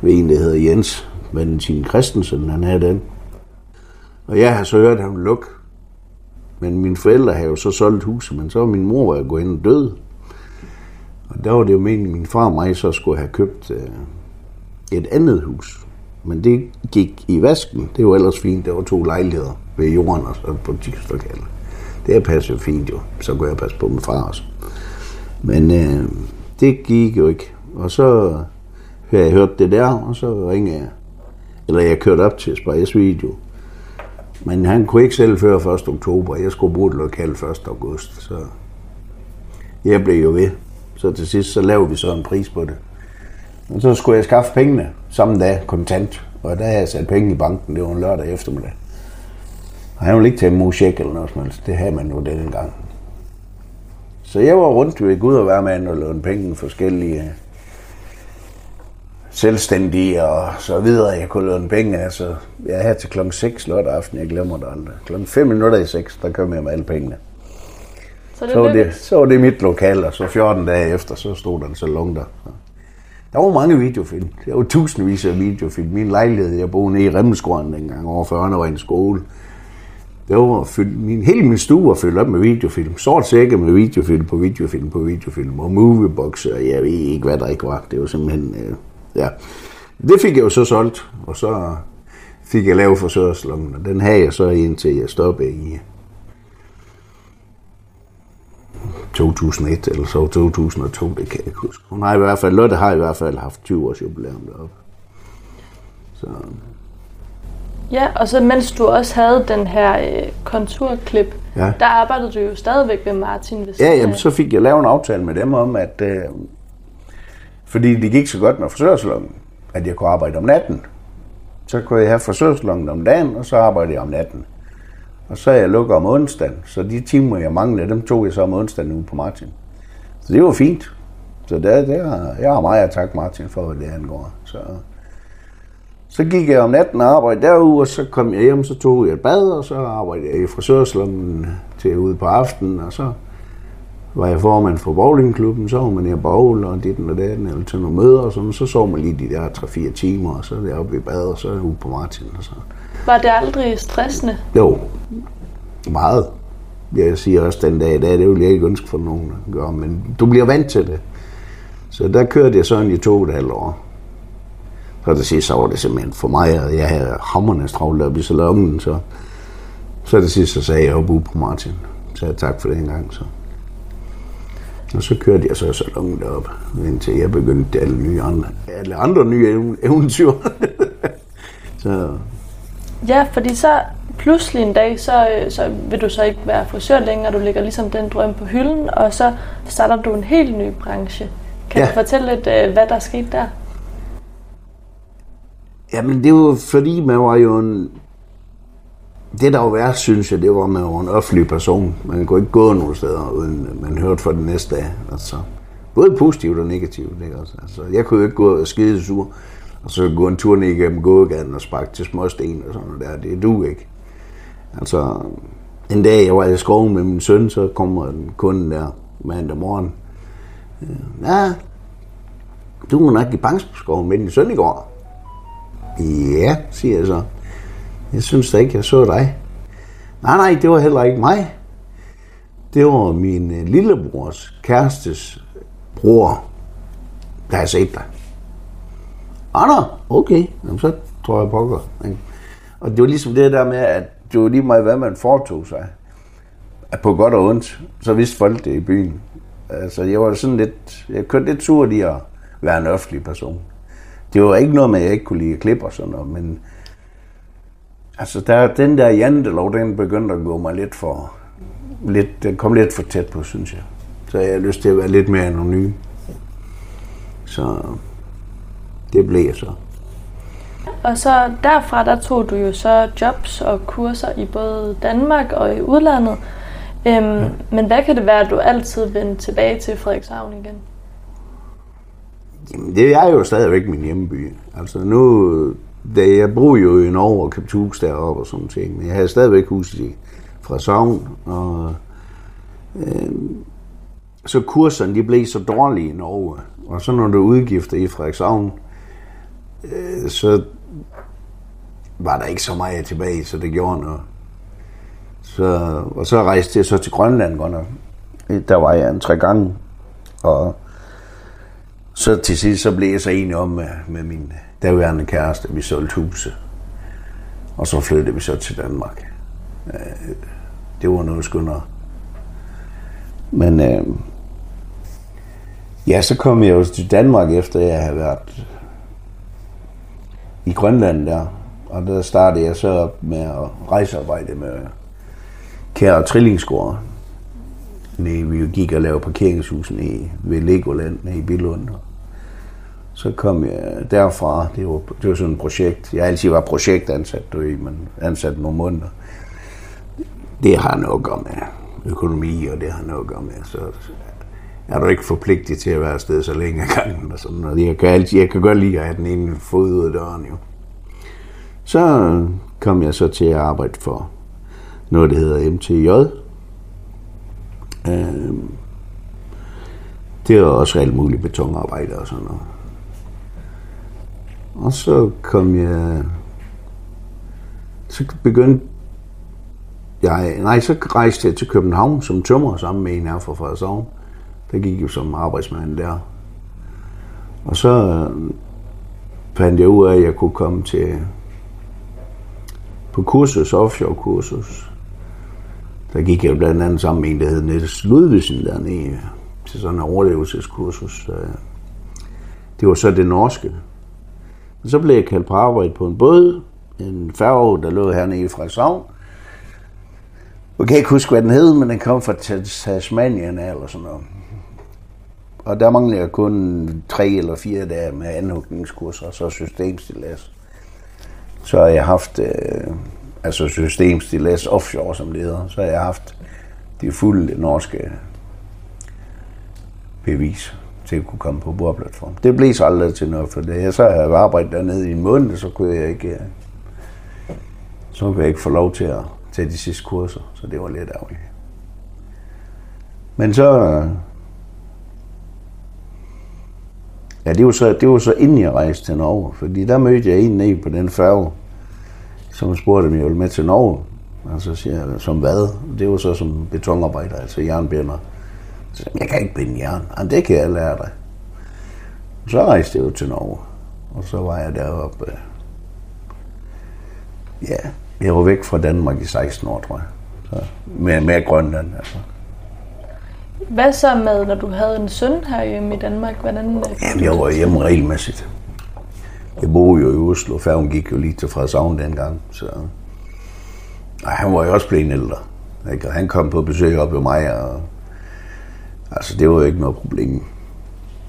[SPEAKER 3] ved en, der hedder Jens Valentin Christensen, han havde den. Og jeg har så hørt, ham lukke. Men mine forældre havde jo så solgt huset, men så var min mor var gået ind og død. Og der var det jo meningen, at min far og mig så skulle have købt øh, et andet hus. Men det gik i vasken. Det var ellers fint. Der var to lejligheder ved jorden og så et butikslokale. Det er passet fint jo. Så kunne jeg passe på min far også. Men øh, det gik jo ikke. Og så havde jeg hørt det der, og så ringede jeg. Eller jeg kørte op til Spires Video. Men han kunne ikke selv før 1. oktober. Jeg skulle bruge det lokale 1. august. Så jeg blev jo ved. Så til sidst så lavede vi så en pris på det. Og så skulle jeg skaffe pengene samme dag, kontant. Og der havde jeg sat penge i banken, det var en lørdag eftermiddag. Og han ville ikke tage imod check eller noget som helst. Det havde man jo den gang. Så jeg var rundt ved Gud og være med og låne penge forskellige selvstændige og så videre. Jeg kunne låne penge. Altså, jeg er her til klokken 6 lørdag aften, jeg glemmer det aldrig. Klokken 5 minutter i 6, der kom jeg med alle pengene.
[SPEAKER 2] Så det,
[SPEAKER 3] Så var det, så var det mit lokal, og så 14 dage efter, så stod der en salon der. Der var mange videofilm. Der var tusindvis af videofilm. Min lejlighed, jeg boede nede i Remmelsgården dengang, over 40 var i en skole. Det var fyldt, min, hele min stue var fyldt op med videofilm. Sort sække med videofilm på videofilm på videofilm. Og movieboxer, og jeg ved ikke, hvad der ikke var. Det var simpelthen, øh, ja. Det fik jeg jo så solgt, og så fik jeg lavet forsørgslommen, Og den havde jeg så indtil jeg stoppede i 2001 eller så 2002, det kan jeg ikke huske. Hun har i hvert fald, Lotte har i hvert fald haft 20 års jubilæum deroppe. Så
[SPEAKER 2] Ja, og så mens du også havde den her øh, konturklip,
[SPEAKER 3] Ja.
[SPEAKER 2] der arbejdede du jo stadigvæk med Martin. Hvis
[SPEAKER 3] Ja, jamen, så fik jeg lavet en aftale med dem om, at øh, fordi det gik så godt med frisørsalongen, at jeg kunne arbejde om natten. Så kunne jeg have frisørsalongen om dagen, og så arbejdede jeg om natten. Og så er jeg lukket om onsdagen, så de timer, jeg manglede, dem tog jeg så om onsdagen ude på Martin. Så det var fint. Så det, det har, jeg har meget at takke Martin for, hvad det angår. Så, så gik jeg om natten og arbejdede derude, og så kom jeg hjem, så tog jeg et bad, og så arbejdede jeg i frisørslummen til ude på aftenen, og så var jeg formand for bowlingklubben, så var man her bowl og dit og datten, eller til nogle møder og sådan, så sov man lige de der 3-4 timer, og så er jeg oppe i bad, og så er jeg ude på Martin. Og så.
[SPEAKER 2] Var det aldrig stressende?
[SPEAKER 3] Jo, meget. Jeg siger også den dag i dag, det vil jeg ikke ønske for nogen at gøre, men du bliver vant til det. Så der kørte jeg sådan i to og et halvt år. Så det sidste så var det simpelthen for mig, og jeg havde hammerne travlt op i salongen, så, så det sidste så sagde jeg op på Martin. Så jeg tak for det en gang. Så. Og så kørte jeg så salongen derop, indtil jeg begyndte alle, nye andre, alle andre nye eventyr. *laughs*
[SPEAKER 2] så. Ja, fordi så pludselig en dag, så, så vil du så ikke være frisør længere, du lægger ligesom den drøm på hylden, og så starter du en helt ny branche. Kan ja. du fortælle lidt, øh, hvad der skete der?
[SPEAKER 3] Jamen, det var fordi, man var jo en... Det, der var værst, synes jeg, det var, at man var en offentlig person. Man kunne ikke gå nogen steder, uden man hørte for den næste dag. Altså, både positivt og negativt. Ikke? Altså, jeg kunne jo ikke gå og skide sur, og så gå en tur ned igennem gågaden og sparke til småsten og sådan noget der. Det er du ikke. Altså, en dag, jeg var i skoven med min søn, så kommer den kunde der mandag morgen. Øh, ja, du må nok i Bangsskoven med din søn i går. Ja, siger jeg så. Jeg synes da ikke, jeg så dig. Nej, nej, det var heller ikke mig. Det var min øh, lillebrors kærestes bror, der har set dig. Ah, okay. Jamen, så tror jeg pokker. Og det var ligesom det der med, at det var lige meget, hvad man foretog sig. At på godt og ondt, så vidste folk det i byen. Altså, jeg var sådan lidt, jeg kørte lidt tur i at være en offentlig person. Det var ikke noget med, at jeg ikke kunne lide klip og sådan noget, men altså, der, den der jantelov, den begyndte at gå mig lidt for, lidt, den kom lidt for tæt på, synes jeg. Så jeg har lyst til at være lidt mere anonym. Så det blev jeg så.
[SPEAKER 2] Og så derfra, der tog du jo så jobs og kurser i både Danmark og i udlandet. Øhm, ja. Men hvad kan det være, at du altid vender tilbage til Frederikshavn igen?
[SPEAKER 3] Jamen, det er jo stadigvæk min hjemmeby. Altså nu, da jeg bor jo i Norge og købte hus deroppe og sådan ting, men jeg havde stadigvæk hus i Frederikshavn, og øh, så kurserne de blev så dårlige i Norge, og så når du udgifter i Frederikshavn, øh, så var der ikke så meget tilbage, så det gjorde noget. Så, og så rejste jeg så til Grønland godt nok. Der var jeg en tre gange. Og så til sidst så blev jeg så enig om med, med min daværende kæreste, at vi solgte huset. Og så flyttede vi så til Danmark. Øh, det var noget skønnere. Men øh, ja, så kom jeg jo til Danmark, efter jeg havde været i Grønland der. Og der startede jeg så op med at rejsearbejde med kære og trillingsgård. Vi gik og lavede parkeringshusen i, ved Legoland i Billund. Så kom jeg derfra, det var, det var sådan et projekt. Jeg altid var projektansat, du men ansat nogle måneder. Det har noget at gøre med økonomi, og det har noget at gøre med, så er du ikke forpligtet til at være afsted så længe ad gangen. Og sådan noget. Jeg, kan altid, jeg kan godt lide at have den ene fod ud af døren, jo. Så kom jeg så til at arbejde for noget, der hedder MTJ. Øh, det var også alt muligt betonarbejde og sådan noget. Og så kom jeg... Så begyndte jeg... Nej, så rejste jeg til København som tømrer sammen med en her fra Frederikshavn. Der gik jo som arbejdsmand der. Og så øh, fandt jeg ud af, at jeg kunne komme til på kursus, offshore kursus. Der gik jeg blandt andet sammen med en, der hed Niels Ludvigsen dernede til sådan en overlevelseskursus. Øh. Det var så det norske. Men så blev jeg kaldt på arbejde på en båd, en færge, der lå hernede i Frederikshavn. Jeg kan ikke huske, hvad den hed, men den kom fra Tasmanien eller sådan noget. Og der mangler jeg kun tre eller fire dage med anhugningskurser og så systemstillads. Så har jeg haft, øh, altså systemstillads offshore, som det hedder, så har jeg haft det fulde norske bevis til at kunne komme på bordplatform. Det blev så aldrig til noget, for det. Jeg så har jeg arbejdet dernede i en måned, så kunne jeg ikke, øh, så kunne jeg ikke få lov til at tage de sidste kurser, så det var lidt ærgerligt. Men så, øh, Ja, det var, så, det var så inden jeg rejste til Norge, fordi der mødte jeg en nede på den færge, som spurgte, om jeg ville med til Norge. Og så siger jeg, som hvad? Det var så som betonarbejder, altså jernbinder. Så jeg, jeg kan ikke binde jern. Ah, Jamen, det kan jeg lære dig. Så rejste jeg jo til Norge, og så var jeg deroppe. Øh, ja, jeg var væk fra Danmark i 16 år, tror jeg. Så, med, med Grønland, altså.
[SPEAKER 2] Hvad så med, når du havde en søn her hjemme i Danmark? Hvordan, øh,
[SPEAKER 3] Jamen, jeg var hjemme regelmæssigt. Jeg boede jo i Oslo, færgen gik jo lige til Frederikshavn dengang, så... Og han var jo også blevet ældre. Ikke? Og han kom på besøg op ved mig, og... Altså, det var jo ikke noget problem.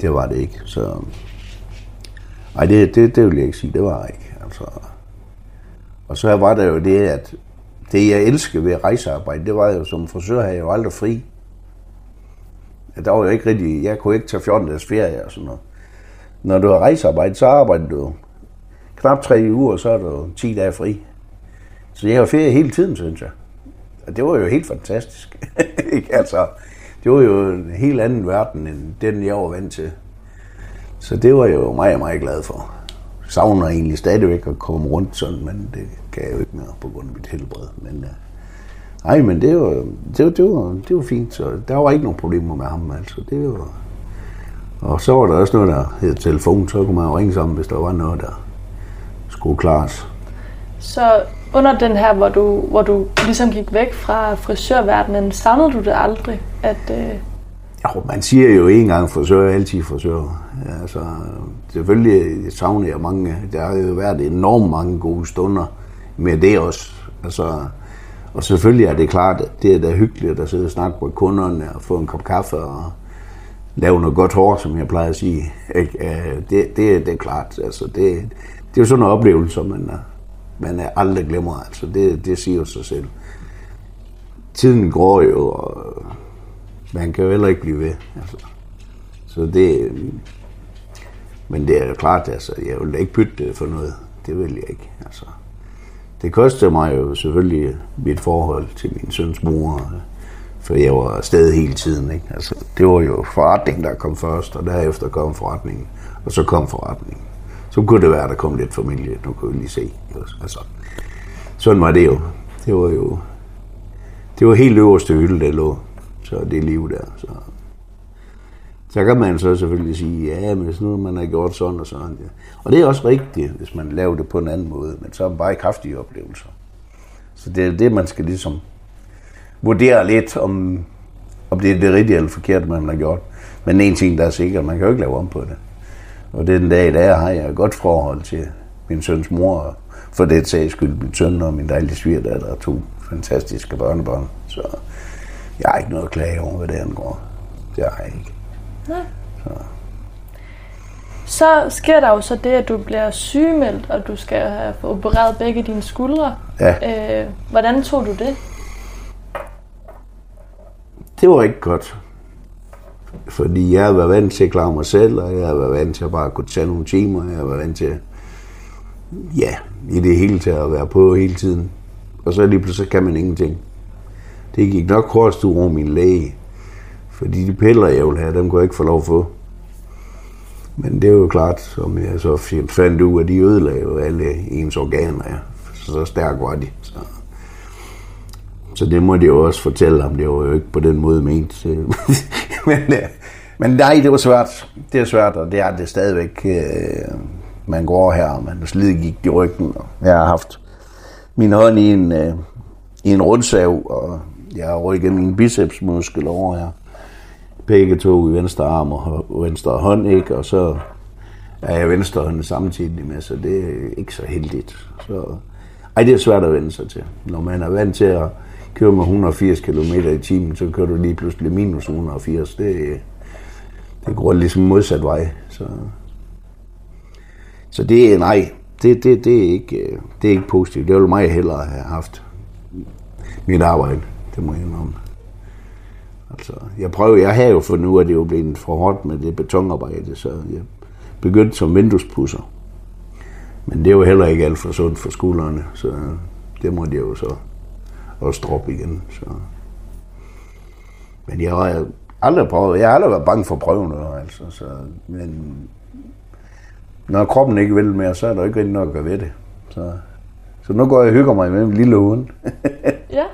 [SPEAKER 3] Det var det ikke, så... Nej, det, det, det vil jeg ikke sige, det var ikke. Altså... Og så var der jo det, at det, jeg elskede ved rejsearbejde, det var jo som frisør, havde jeg jo aldrig fri. Der var jo ikke rigtig, jeg kunne ikke tage 14 dages ferie og sådan noget. Når du har rejsearbejde, så arbejder du knap tre uger, så er du 10 dage fri. Så jeg har ferie hele tiden, synes jeg. Og det var jo helt fantastisk. *laughs* altså, det var jo en helt anden verden, end den, jeg var vant til. Så det var jeg jo meget, meget glad for. Jeg savner egentlig stadigvæk at komme rundt sådan, men det kan jeg jo ikke mere på grund af mit helbred. Men, uh, nej, men det var, det, var, det, var, det var fint, så der var ikke nogen problemer med ham. Altså. Det var, og så var der også noget, der hed telefon, så kunne man jo ringe sammen, hvis der var noget, der skulle klares.
[SPEAKER 2] Så under den her, hvor du, hvor du ligesom gik væk fra frisørverdenen, savnede du det aldrig? At, øh...
[SPEAKER 3] Jo, man siger jo en gang frisør, altid frisør. Ja, altså, selvfølgelig savner jeg mange. Der har jo været enormt mange gode stunder med det også. Altså, og selvfølgelig er det klart, at det er da hyggeligt at sidde og snakke med kunderne og få en kop kaffe og lave noget godt hår, som jeg plejer at sige. Øh, det, det, det er klart. Altså, det, det er jo sådan en oplevelse, man, man aldrig glemmer. Altså, det, det siger jo sig selv. Tiden går jo, og man kan jo heller ikke blive ved. Altså. Så det, men det er jo klart, altså, jeg vil ikke bytte det for noget. Det vil jeg ikke. Altså. Det kostede mig jo selvfølgelig mit forhold til min søns mor, for jeg var afsted hele tiden. Ikke? Altså, det var jo forretningen, der kom først, og derefter kom forretningen, og så kom forretningen. Så kunne det være, der kom lidt familie, nu kunne vi lige se. Altså, sådan var det jo. Det var jo det var helt øverste hylde, der lå. Så det liv der. Så så kan man så selvfølgelig sige, ja, men hvis nu man har gjort sådan og sådan. Ja. Og det er også rigtigt, hvis man laver det på en anden måde, men så er det bare kraftige oplevelser. Så det er det, man skal ligesom vurdere lidt, om, om det er det rigtige eller forkerte, man har gjort. Men en ting, der er sikkert, man kan jo ikke lave om på det. Og den dag i dag har jeg et godt forhold til min søns mor, og for det sags skyld min søn og min dejlige svigerdatter og to fantastiske børnebørn. Så jeg har ikke noget at klage over, hvad det angår. Det har jeg ikke.
[SPEAKER 2] Nej. Så. så sker der jo så det, at du bliver sygemeldt, og du skal have opereret begge dine skuldre.
[SPEAKER 3] Ja.
[SPEAKER 2] Øh, hvordan tog du det?
[SPEAKER 3] Det var ikke godt. Fordi jeg været vant til at klare mig selv, og jeg været vant til at bare kunne tage nogle timer. Jeg været vant til, ja, i det hele til at være på hele tiden. Og så lige pludselig kan man ingenting. Det gik nok hårdest over min læge. Fordi de piller, jeg vil have, dem kunne jeg ikke få lov at få. Men det er jo klart, som jeg så fandt ud af, de ødelagde jo alle ens organer. Ja. Så stærk var de. Så. så det må de jo også fortælle ham. Det var jo ikke på den måde ment. *laughs* men, øh, men nej, det var svært. Det er svært, og det er det stadigvæk. Øh, man går her, og man slidgik i ryggen. Og jeg har haft min hånd i en, øh, i en rundsav, og jeg har rykket min bicepsmuskel over her. Begge to i venstre arm og venstre hånd, ikke? Og så er jeg venstre hånd samtidig med, så det er ikke så heldigt. Så, ej, det er svært at vende sig til. Når man er vant til at køre med 180 km i timen, så kører du lige pludselig minus 180. Det, det går ligesom modsat vej. Så, så det er, nej, det, det, det, er ikke, øh, det er ikke positivt. Det ville mig hellere have haft mit arbejde. Det må jeg indrømme. Altså, jeg prøver, jeg har jo fundet ud af, at det er jo blevet for hårdt med det betonarbejde, så jeg begyndte som vinduespusser. Men det er jo heller ikke alt for sundt for skuldrene, så det måtte jeg jo så også droppe igen. Så. Men jeg har aldrig prøvet, jeg har aldrig været bange for prøven, altså, så, men når kroppen ikke vil mere, så er der ikke rigtig noget at gøre ved det. Så, så nu går jeg og hygger mig med en lille hund.
[SPEAKER 2] ja.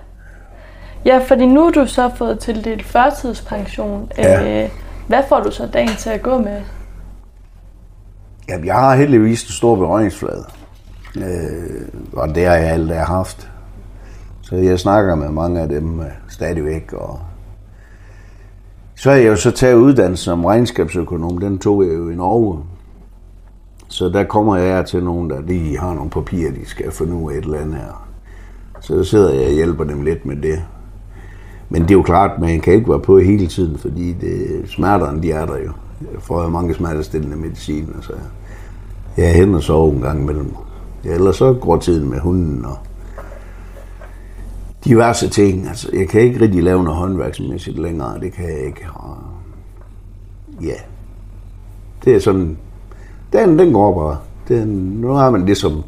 [SPEAKER 2] Ja, fordi nu har du så fået tildelt førtidspension.
[SPEAKER 3] Ja.
[SPEAKER 2] Øh, hvad får du så dagen til at gå med?
[SPEAKER 3] Jamen, jeg har heldigvis en stor berøringsflade. Øh, og det har jeg aldrig haft. Så jeg snakker med mange af dem øh, stadigvæk. Og Så er jeg jo så taget uddannelse som regnskabsøkonom. Den tog jeg jo i Norge. Så der kommer jeg til nogen, der lige har nogle papirer, de skal få nu et eller andet her. Så sidder jeg og hjælper dem lidt med det. Men det er jo klart, man kan ikke være på hele tiden, fordi det, smerterne, de er der jo. Jeg får jo mange smertestillende medicin, og så jeg er hen og sover en gang imellem. Ja, ellers så går tiden med hunden og diverse ting. Altså, jeg kan ikke rigtig lave noget håndværksmæssigt længere, det kan jeg ikke. Og ja, det er sådan, den, den går bare. Den, nu har man ligesom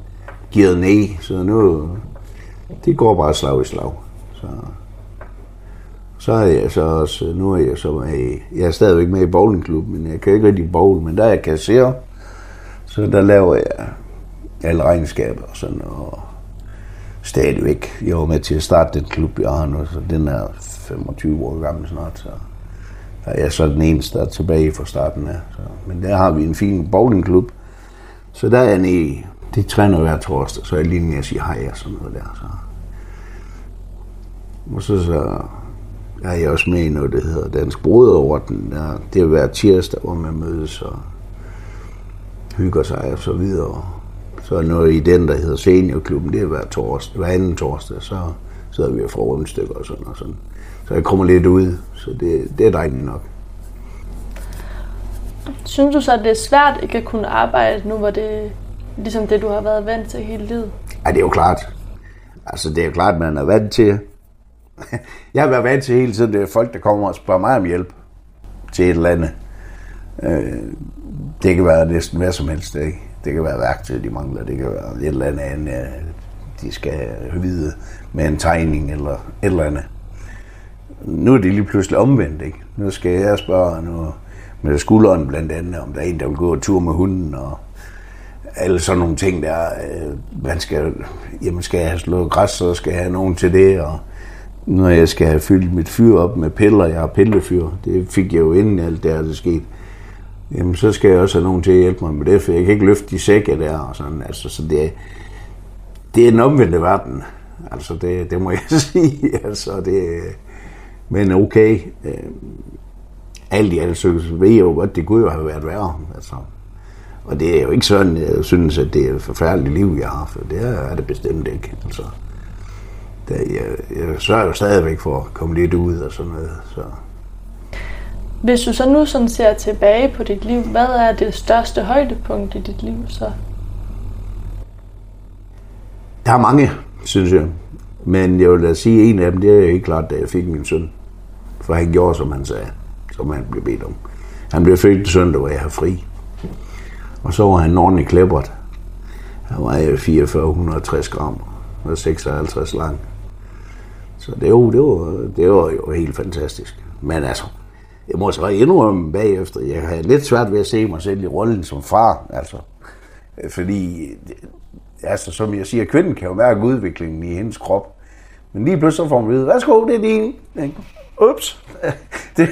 [SPEAKER 3] givet ned, så nu, det går bare slag i slag. Så, så er jeg så også, øh, nu er jeg så med, jeg er stadigvæk med i bowlingklubben, men jeg kan ikke rigtig bowl, men der er jeg kasserer, så der laver jeg alle regnskaber og sådan, og stadigvæk, jeg var med til at starte den klub, jeg har nu, så den er 25 år gammel snart, så der er jeg så den eneste, der er tilbage fra starten af. Så. Men der har vi en fin bowlingklub, så der er jeg nede, det træner hver torsdag, så er jeg lige med at sige hej og sådan noget der. Så. Og så, så er jeg også med i noget, der hedder Dansk Broderorden. Der, det er hver tirsdag, hvor man mødes og hygger sig og så videre. Så er noget i den, der hedder Seniorklubben, det er hver torsdag, hver anden torsdag, så sidder vi og får rundstykker og sådan og sådan. Så jeg kommer lidt ud, så det, det er dejligt nok.
[SPEAKER 2] Synes du så, at det er svært ikke at kunne arbejde nu, hvor det ligesom det, du har været vant til hele livet?
[SPEAKER 3] Ja, det er jo klart. Altså, det er jo klart, man er vant til. Jeg har været vant til hele tiden, det er folk, der kommer og spørger mig om hjælp til et eller andet. Øh, det kan være næsten hvad som helst, ikke? Det kan være værktøj, de mangler. Det kan være et eller andet, øh, de skal vide med en tegning eller et eller andet. Nu er det lige pludselig omvendt, ikke? Nu skal jeg spørge nu med skulderen blandt andet, om der er en, der vil gå tur med hunden, og alle sådan nogle ting der. Øh, man skal, jamen skal jeg have slået græs, så skal jeg have nogen til det, og når jeg skal have fyldt mit fyr op med piller, jeg har pillefyr, det fik jeg jo inden alt det her det skete, jamen så skal jeg også have nogen til at hjælpe mig med det, for jeg kan ikke løfte de sække der og sådan, altså, så det, det er en omvendte verden, altså det, det må *laughs* jeg sige, altså det, men okay, øh, alt i alt, så ved jeg jo godt, det kunne jo have været værre, altså. Og det er jo ikke sådan, jeg synes, at det er et forfærdeligt liv, jeg har, for det er det bestemt ikke, altså. Det, jeg, jeg sørger jo stadigvæk for at komme lidt ud og sådan noget, så...
[SPEAKER 2] Hvis du så nu sådan ser tilbage på dit liv, hvad er det største højdepunkt i dit liv så?
[SPEAKER 3] Der er mange, synes jeg. Men jeg vil da sige, at en af dem, det er helt klart, da jeg fik min søn. For han gjorde, som han sagde, som han blev bedt om. Han blev født søndag, hvor jeg har fri. Og så var han en ordentlig klæbret. Han var 4460 gram og 56 lang. Så det var, det, var, det var jo helt fantastisk. Men altså, jeg må så indrømme bagefter, jeg har lidt svært ved at se mig selv i rollen som far, altså. Øh, fordi, øh, altså som jeg siger, kvinden kan jo mærke udviklingen i hendes krop. Men lige pludselig får man vide, værsgo, det er din. Ups. *laughs* Det,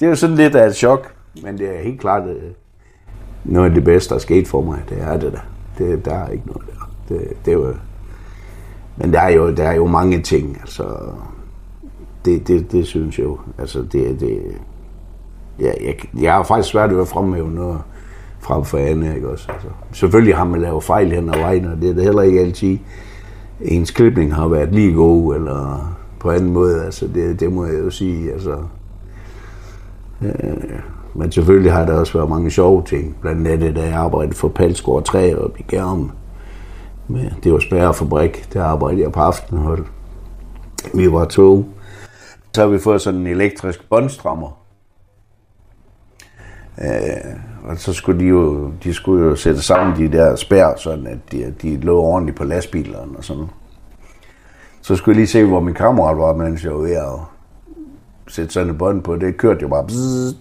[SPEAKER 3] det er jo sådan lidt af et chok. Men det er helt klart øh, noget af det bedste, der er sket for mig. Det er det der. Det, der er ikke noget der. Det, det var, men der er jo, der er jo mange ting. Altså, det, det, det synes jeg jo. Altså, det, det, ja, jeg, jeg har faktisk svært ved at fremhæve noget frem for andet, ikke også? Altså, selvfølgelig har man lavet fejl hen ad vejen, og det er det heller ikke altid. Ens klipning har været lige god, eller på anden måde, altså det, det må jeg jo sige, altså. Øh, men selvfølgelig har der også været mange sjove ting, blandt andet da jeg arbejdede for Palsgaard 3 op i Gærm. Det var spærrefabrik, der arbejdede jeg på aftenhold. Vi var to. Så har vi fået sådan en elektrisk båndstrammer, Øh, og så skulle de jo, de skulle jo sætte sammen de der spær, sådan at de, de lå ordentligt på lastbilerne og sådan Så skulle jeg lige se, hvor min kammerat var, mens jeg var ved at sætte sådan et bånd på. Det kørte jo bare bzzz.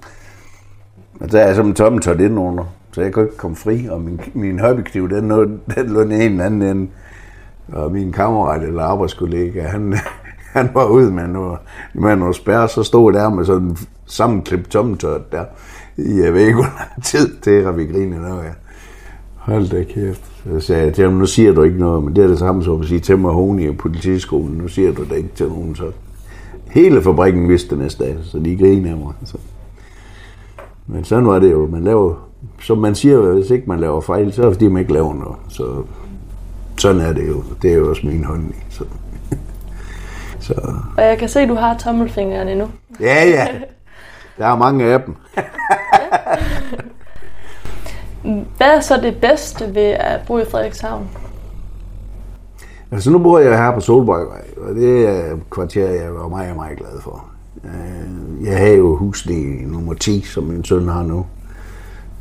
[SPEAKER 3] Og der er som en tomme tørt under, så jeg kunne ikke komme fri. Og min, min hobbykniv, den lå, den lå en eller anden ende. Og min kammerat eller arbejdskollega, han, *laughs* han var ude med noget, med noget spær, så stod der med sådan en sammenklippet tommetørt der jeg ved ikke, hvor lang tid til, at vi griner noget. Ja. Hold da kæft. Så sagde jeg til ham, nu siger du ikke noget, men det er det samme som at sige til mig, Honi og politiskolen, nu siger du det ikke til nogen, så hele fabrikken vidste det næste dag, så de griner af mig. Så. Men sådan var det jo. Man laver, som man siger, hvis ikke man laver fejl, så er det fordi, man ikke laver noget. Så sådan er det jo. Det er jo også min hånd. Så. *laughs*
[SPEAKER 2] så. Og jeg kan se, at du har tommelfingrene endnu.
[SPEAKER 3] Ja, ja. Der er mange af dem. *laughs*
[SPEAKER 2] Hvad er så det bedste ved at bo i Frederikshavn?
[SPEAKER 3] Altså nu bor jeg her på Solbøjvej, og det er et kvarter, jeg var meget, meget glad for. Øh, jeg har jo huset i nummer 10, som min søn har nu.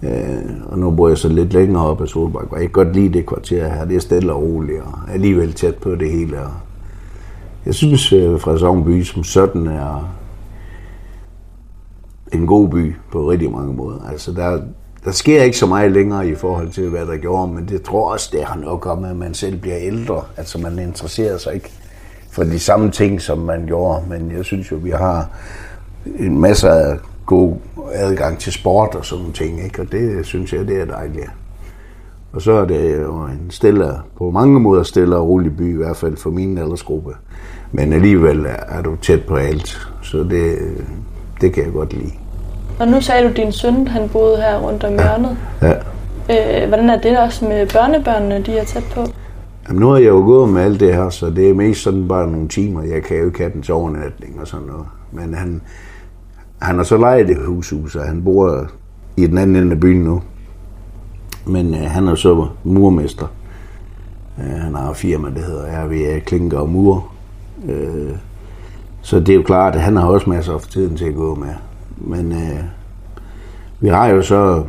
[SPEAKER 3] Øh, og nu bor jeg så lidt længere op ad og Jeg kan godt lide det kvarter her. Det er stille og roligt, og alligevel tæt på det hele. Jeg synes, at Frederikshavn by som sådan er en god by på rigtig mange måder. Altså, der, der sker ikke så meget længere i forhold til, hvad der gjorde, men det tror også, det har noget at med, at man selv bliver ældre. Altså, man interesserer sig ikke for de samme ting, som man gjorde. Men jeg synes jo, vi har en masse af god adgang til sport og sådan ting, ikke? og det synes jeg, det er dejligt. Og så er det jo en stille, på mange måder stille og rolig by, i hvert fald for min aldersgruppe. Men alligevel er du tæt på alt, så det, det kan jeg godt lide.
[SPEAKER 2] Og nu sagde du, at din søn han boede her rundt om hjørnet. Ja. Øh, hvordan er det også med børnebørnene, de er tæt på?
[SPEAKER 3] Jamen, nu har jeg jo gået med alt det her, så det er mest sådan bare nogle timer. Jeg kan jo ikke have den til overnatning og sådan noget. Men han, han har så lejet det hus, så han bor i den anden ende af byen nu. Men øh, han er så murmester. Øh, han har firma, der hedder RV Klinker og Mur. Øh, så det er jo klart, at han har også masser af tiden til at gå med. Men øh, vi har jo så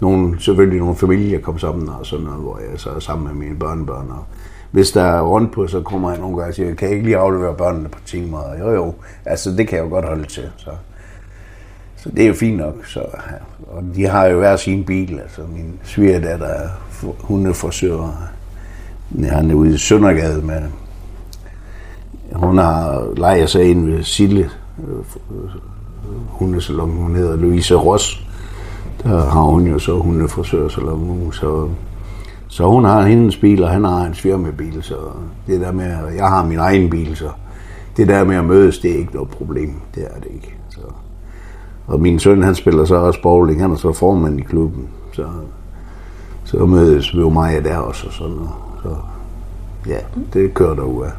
[SPEAKER 3] nogle, selvfølgelig nogle familier kom sammen og sådan noget, hvor jeg så er sammen med mine børnebørn. Og hvis der er rundt på, så kommer jeg nogle gange og siger, kan jeg ikke lige aflevere børnene på timer? Jo jo, altså det kan jeg jo godt holde til. Så, så det er jo fint nok. Så, og de har jo hver sin bil. Altså min svigerdatter er hundeforsøger. Han er ude i Søndergade med hun har lejet sig ind ved Sille øh, hundesalon. Hun hedder Louise Ross. Der har hun jo så hundefrisørsalon Hun Så, så hun har hendes bil, og han har hans firmabil. Så det der med, jeg har min egen bil, så det der med at mødes, det er ikke noget problem. Det er det ikke. Så. Og min søn, han spiller så også bowling. Han er så formand i klubben. Så, så mødes vi jo mig der også. Og sådan noget. Så ja, det kører der af.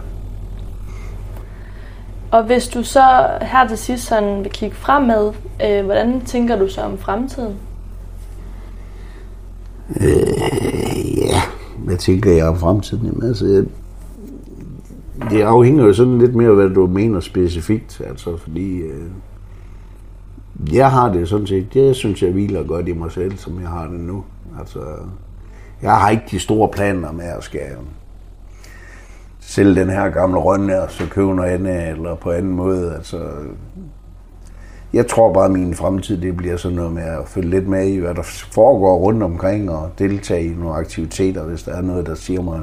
[SPEAKER 2] Og hvis du så her til sidst sådan vil kigge fremad, øh, hvordan tænker du så om fremtiden?
[SPEAKER 3] Øh, ja, hvad tænker jeg om fremtiden? Jamen, altså, jeg, det afhænger jo sådan lidt mere af, hvad du mener specifikt. Altså, fordi øh, jeg har det sådan set, det synes jeg hviler godt i mig selv, som jeg har det nu. Altså, jeg har ikke de store planer med at skal sælge den her gamle rønne, og så købe noget andet, eller på anden måde. Altså, jeg tror bare, at min fremtid det bliver sådan noget med at følge lidt med i, hvad der foregår rundt omkring, og deltage i nogle aktiviteter, hvis der er noget, der siger mig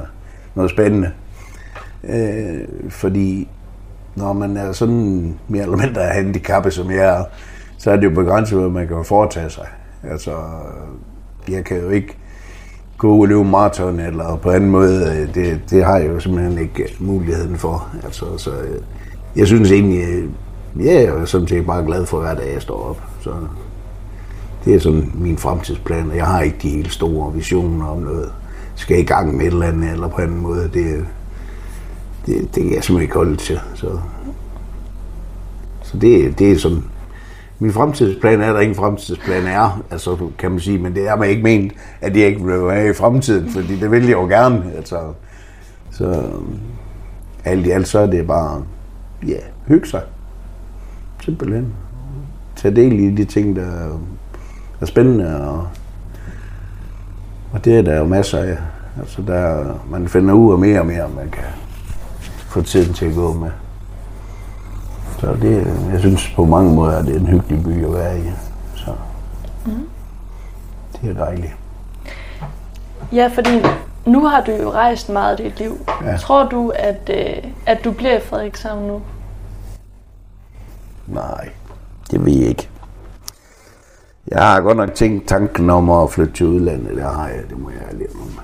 [SPEAKER 3] noget spændende. Øh, fordi når man er sådan mere eller mindre handicappet, som jeg er, så er det jo begrænset, hvad man kan foretage sig. Altså, jeg kan jo ikke gå og løbe maraton eller på anden måde, det, det har jeg jo simpelthen ikke muligheden for. Altså, så øh, jeg synes egentlig, ja, jeg er sådan set bare glad for hver dag, jeg står op. Så det er sådan min fremtidsplan, jeg har ikke de helt store visioner om noget. Skal i gang med et eller andet, eller på anden måde. Det, det, det kan jeg simpelthen ikke holde til. Så, så det, det er sådan min fremtidsplan er, at der ingen fremtidsplan er, altså, kan man sige, men det er man ikke ment, at jeg ikke vil være i fremtiden, fordi det vil jeg jo gerne. Altså, så alt i alt, så er det bare, ja, hygge sig. Simpelthen. Tag del i de ting, der er spændende, og, og det er der jo masser af. Altså, der, man finder ud af mere og mere, man kan få tiden til at gå med. Så det, jeg synes på mange måder, at det er en hyggelig by at være i. Så mm. det er dejligt.
[SPEAKER 2] Ja, fordi nu har du jo rejst meget i dit liv. Ja. Tror du, at, øh, at du bliver i Frederikshavn nu?
[SPEAKER 3] Nej, det ved jeg ikke. Jeg har godt nok tænkt tanken om at flytte til udlandet, Det har jeg, det må jeg lige om.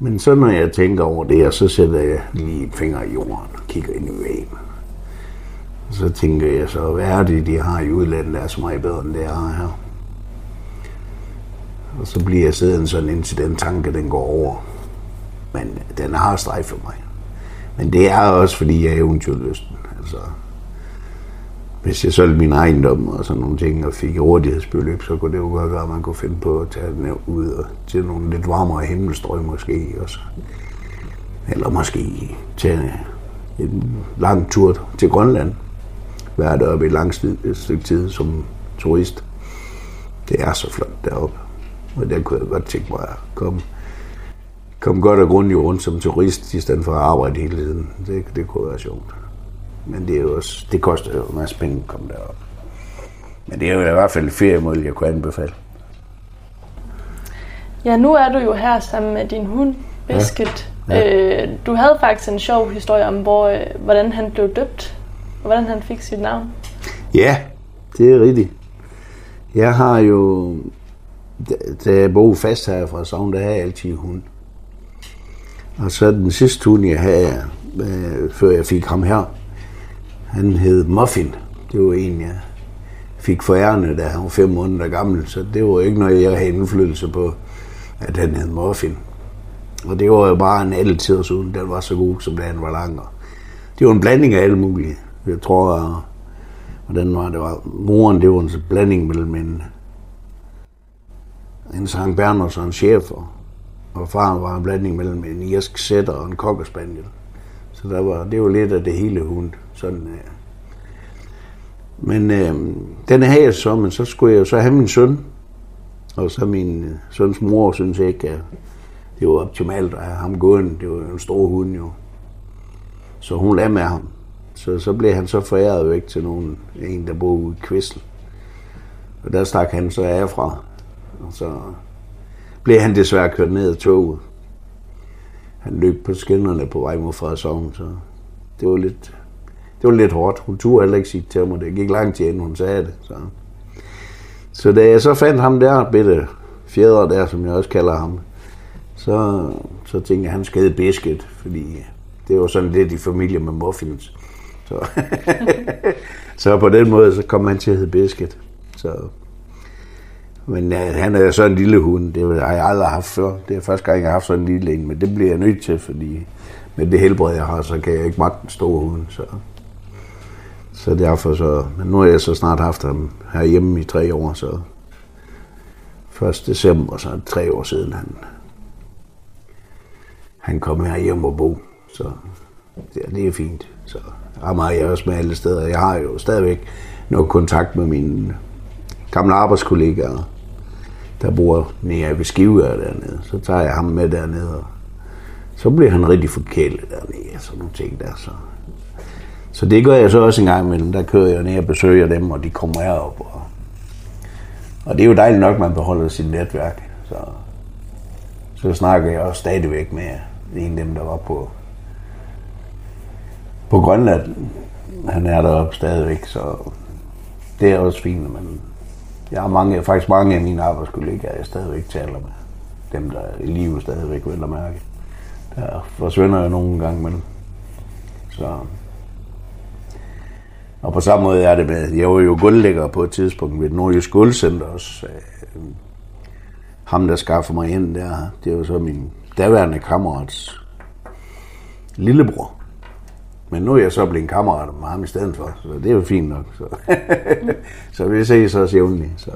[SPEAKER 3] Men så når jeg tænker over det, så sætter jeg lige fingre finger i jorden og kigger ind i væggen så tænker jeg så, hvad er det, de har i udlandet, der er så meget bedre, end det er her. Og så bliver jeg siddende sådan indtil den tanke, den går over. Men den har strejfet mig. Men det er også, fordi jeg er eventyrlysten. Altså, hvis jeg solgte min ejendom og sådan nogle ting, og fik rådighedsbeløb, så kunne det jo godt være, at man kunne finde på at tage den ud og til nogle lidt varmere himmelstrøg måske også. Eller måske tage en lang tur til Grønland. Være deroppe i lang et stykke tid som turist. Det er så flot deroppe. Og der kunne jeg godt tænke mig at komme, komme godt og grundigt rundt som turist, i stedet for at arbejde hele tiden. Det, det kunne være sjovt. Men det, er jo også, det koster jo en masse penge at komme derop. Men det er jo i hvert fald et feriemål, jeg kunne anbefale.
[SPEAKER 2] Ja, nu er du jo her sammen med din hund, Biscuit. Ja. Ja. Øh, du havde faktisk en sjov historie om, hvor, øh, hvordan han blev døbt, og hvordan han fik sit navn.
[SPEAKER 3] Ja, det er rigtigt. Jeg har jo, da jeg boede fast her fra Sogn, der havde jeg altid hund. Og så den sidste hund, jeg havde, øh, før jeg fik ham her, han hed Muffin. Det var en, jeg fik forærende, da han var fem måneder gammel, så det var ikke noget, jeg havde indflydelse på, at han hed Muffin. Og det var jo bare en alle tiders hund, den var så god, som da han var lang. Det var en blanding af alle mulige. Jeg tror, hvordan var det var. Moren, det var en blanding mellem en, en Sankt Berners og en chefer. Og faren var en blanding mellem en irsk sætter og en kokkespaniel. Så der var, det var lidt af det hele hund. Sådan, her. Men øh, den havde jeg så, men så skulle jeg jo så have min søn. Og så min øh, søns mor synes ikke, at det var optimalt at have ham gående. Det var en stor hund jo. Så hun lagde med ham. Så, så blev han så foræret væk til nogen, en, der boede ude i Kvistel. Og der stak han så af fra. Og så blev han desværre kørt ned af toget. Han løb på skinnerne på vej mod Frederikshavn, så det var lidt, det var lidt hårdt. Hun turde heller ikke sige til mig, det gik lang tid inden hun sagde det. Så. så da jeg så fandt ham der, bitte fjeder der, som jeg også kalder ham, så, så tænkte jeg, at han skal hedde Bisket, fordi det var sådan lidt i familie med muffins. Så, *laughs* så på den måde, så kom han til at hedde Bisket. Så, men ja, han er så en lille hund, det har jeg aldrig haft før. Det er første gang, jeg har haft sådan en lille en, men det bliver jeg nødt til, fordi med det helbred, jeg har, så kan jeg ikke magte en stor hund. Så, så derfor så, men nu har jeg så snart haft ham herhjemme i tre år, så 1. december, så er det tre år siden, han, han kom her hjem og bo. Så ja, det er fint. Så Amager jeg også med alle steder. Jeg har jo stadigvæk noget kontakt med mine gamle arbejdskollegaer, der bor nede ved Skive dernede. Så tager jeg ham med dernede, og så bliver han rigtig forkælet dernede, sådan nogle ting der. Så så det gør jeg så også en gang imellem. Der kører jeg ned og besøger dem, og de kommer herop. Og, og det er jo dejligt nok, at man beholder sit netværk. Så, så snakker jeg også stadigvæk med en af dem, der var på, på Grønland. Han er deroppe stadigvæk, så det er også fint, men jeg har mange, faktisk mange af mine arbejdskollegaer, jeg stadigvæk taler med. Dem, der er i live stadigvæk, vil at mærke. Der forsvinder jeg nogle gange med. Så. Og på samme måde er det med, jeg var jo guldlægger på et tidspunkt ved et nordjysk guldcenter også. Øh, ham, der skaffer mig ind der, det var så min daværende kammerats lillebror. Men nu er jeg så blevet en kammerat med ham i stedet for, så det er jo fint nok. Så, *laughs* så vi ses også jævnligt. Så,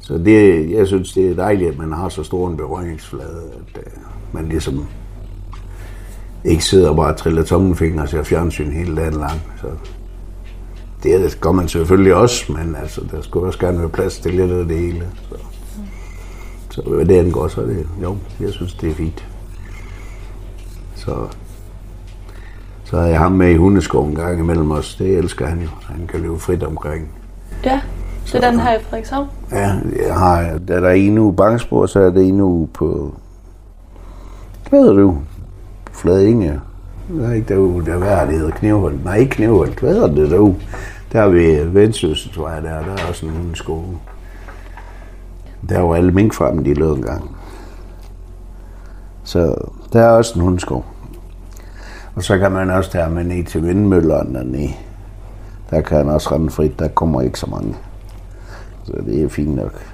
[SPEAKER 3] så det, jeg synes, det er dejligt, at man har så stor en berøringsflade, at øh, man ligesom ikke sidder og bare triller tommelfinger og ser fjernsyn hele dagen lang. Så det gør man selvfølgelig også, men altså, der skulle også gerne være plads til lidt af det hele. Så, så hvad det angår, så er det, jo, jeg synes, det er fint. Så så er jeg ham med i hundeskoven en gang imellem os. Det elsker han jo. Han kan løbe frit omkring.
[SPEAKER 2] Ja, så den her i Frederikshavn?
[SPEAKER 3] Ja, jeg har, der er en uge Bangsborg, så er det en uge på... Hvad hedder du? Flade Inge. Der er ikke derude, der er det hedder Knivhold. Nej, ikke Knivhold. Hvad hedder det derude? Der er ved øh, Vendsyssel, tror jeg, der, der er også en hundeskole. Der var alle minkfarmen, de lød engang. Så der er også en hundeskov. Og så kan man også tage med ned til vindmøllerne dernede. Der kan han også rende frit, der kommer ikke så mange. Så det er fint nok.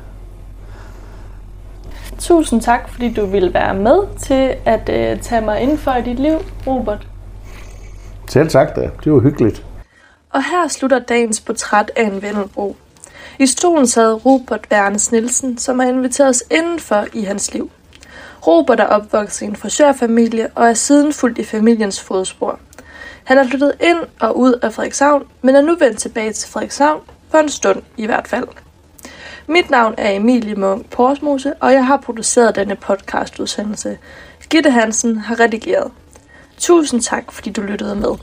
[SPEAKER 2] Tusind tak, fordi du ville være med til at uh, tage mig ind for i dit liv, Robert.
[SPEAKER 3] Selv tak da. Det var hyggeligt.
[SPEAKER 2] Og her slutter dagens portræt af en Vennelbro. I stolen sad Robert Wernes Nielsen, som har inviteret os indenfor i hans liv. Robert er opvokset i en frisørfamilie og er siden fuldt i familiens fodspor. Han er flyttet ind og ud af Frederikshavn, men er nu vendt tilbage til Frederikshavn, for en stund i hvert fald. Mit navn er Emilie Munk Porsmose, og jeg har produceret denne podcastudsendelse. Gitte Hansen har redigeret. Tusind tak, fordi du lyttede med.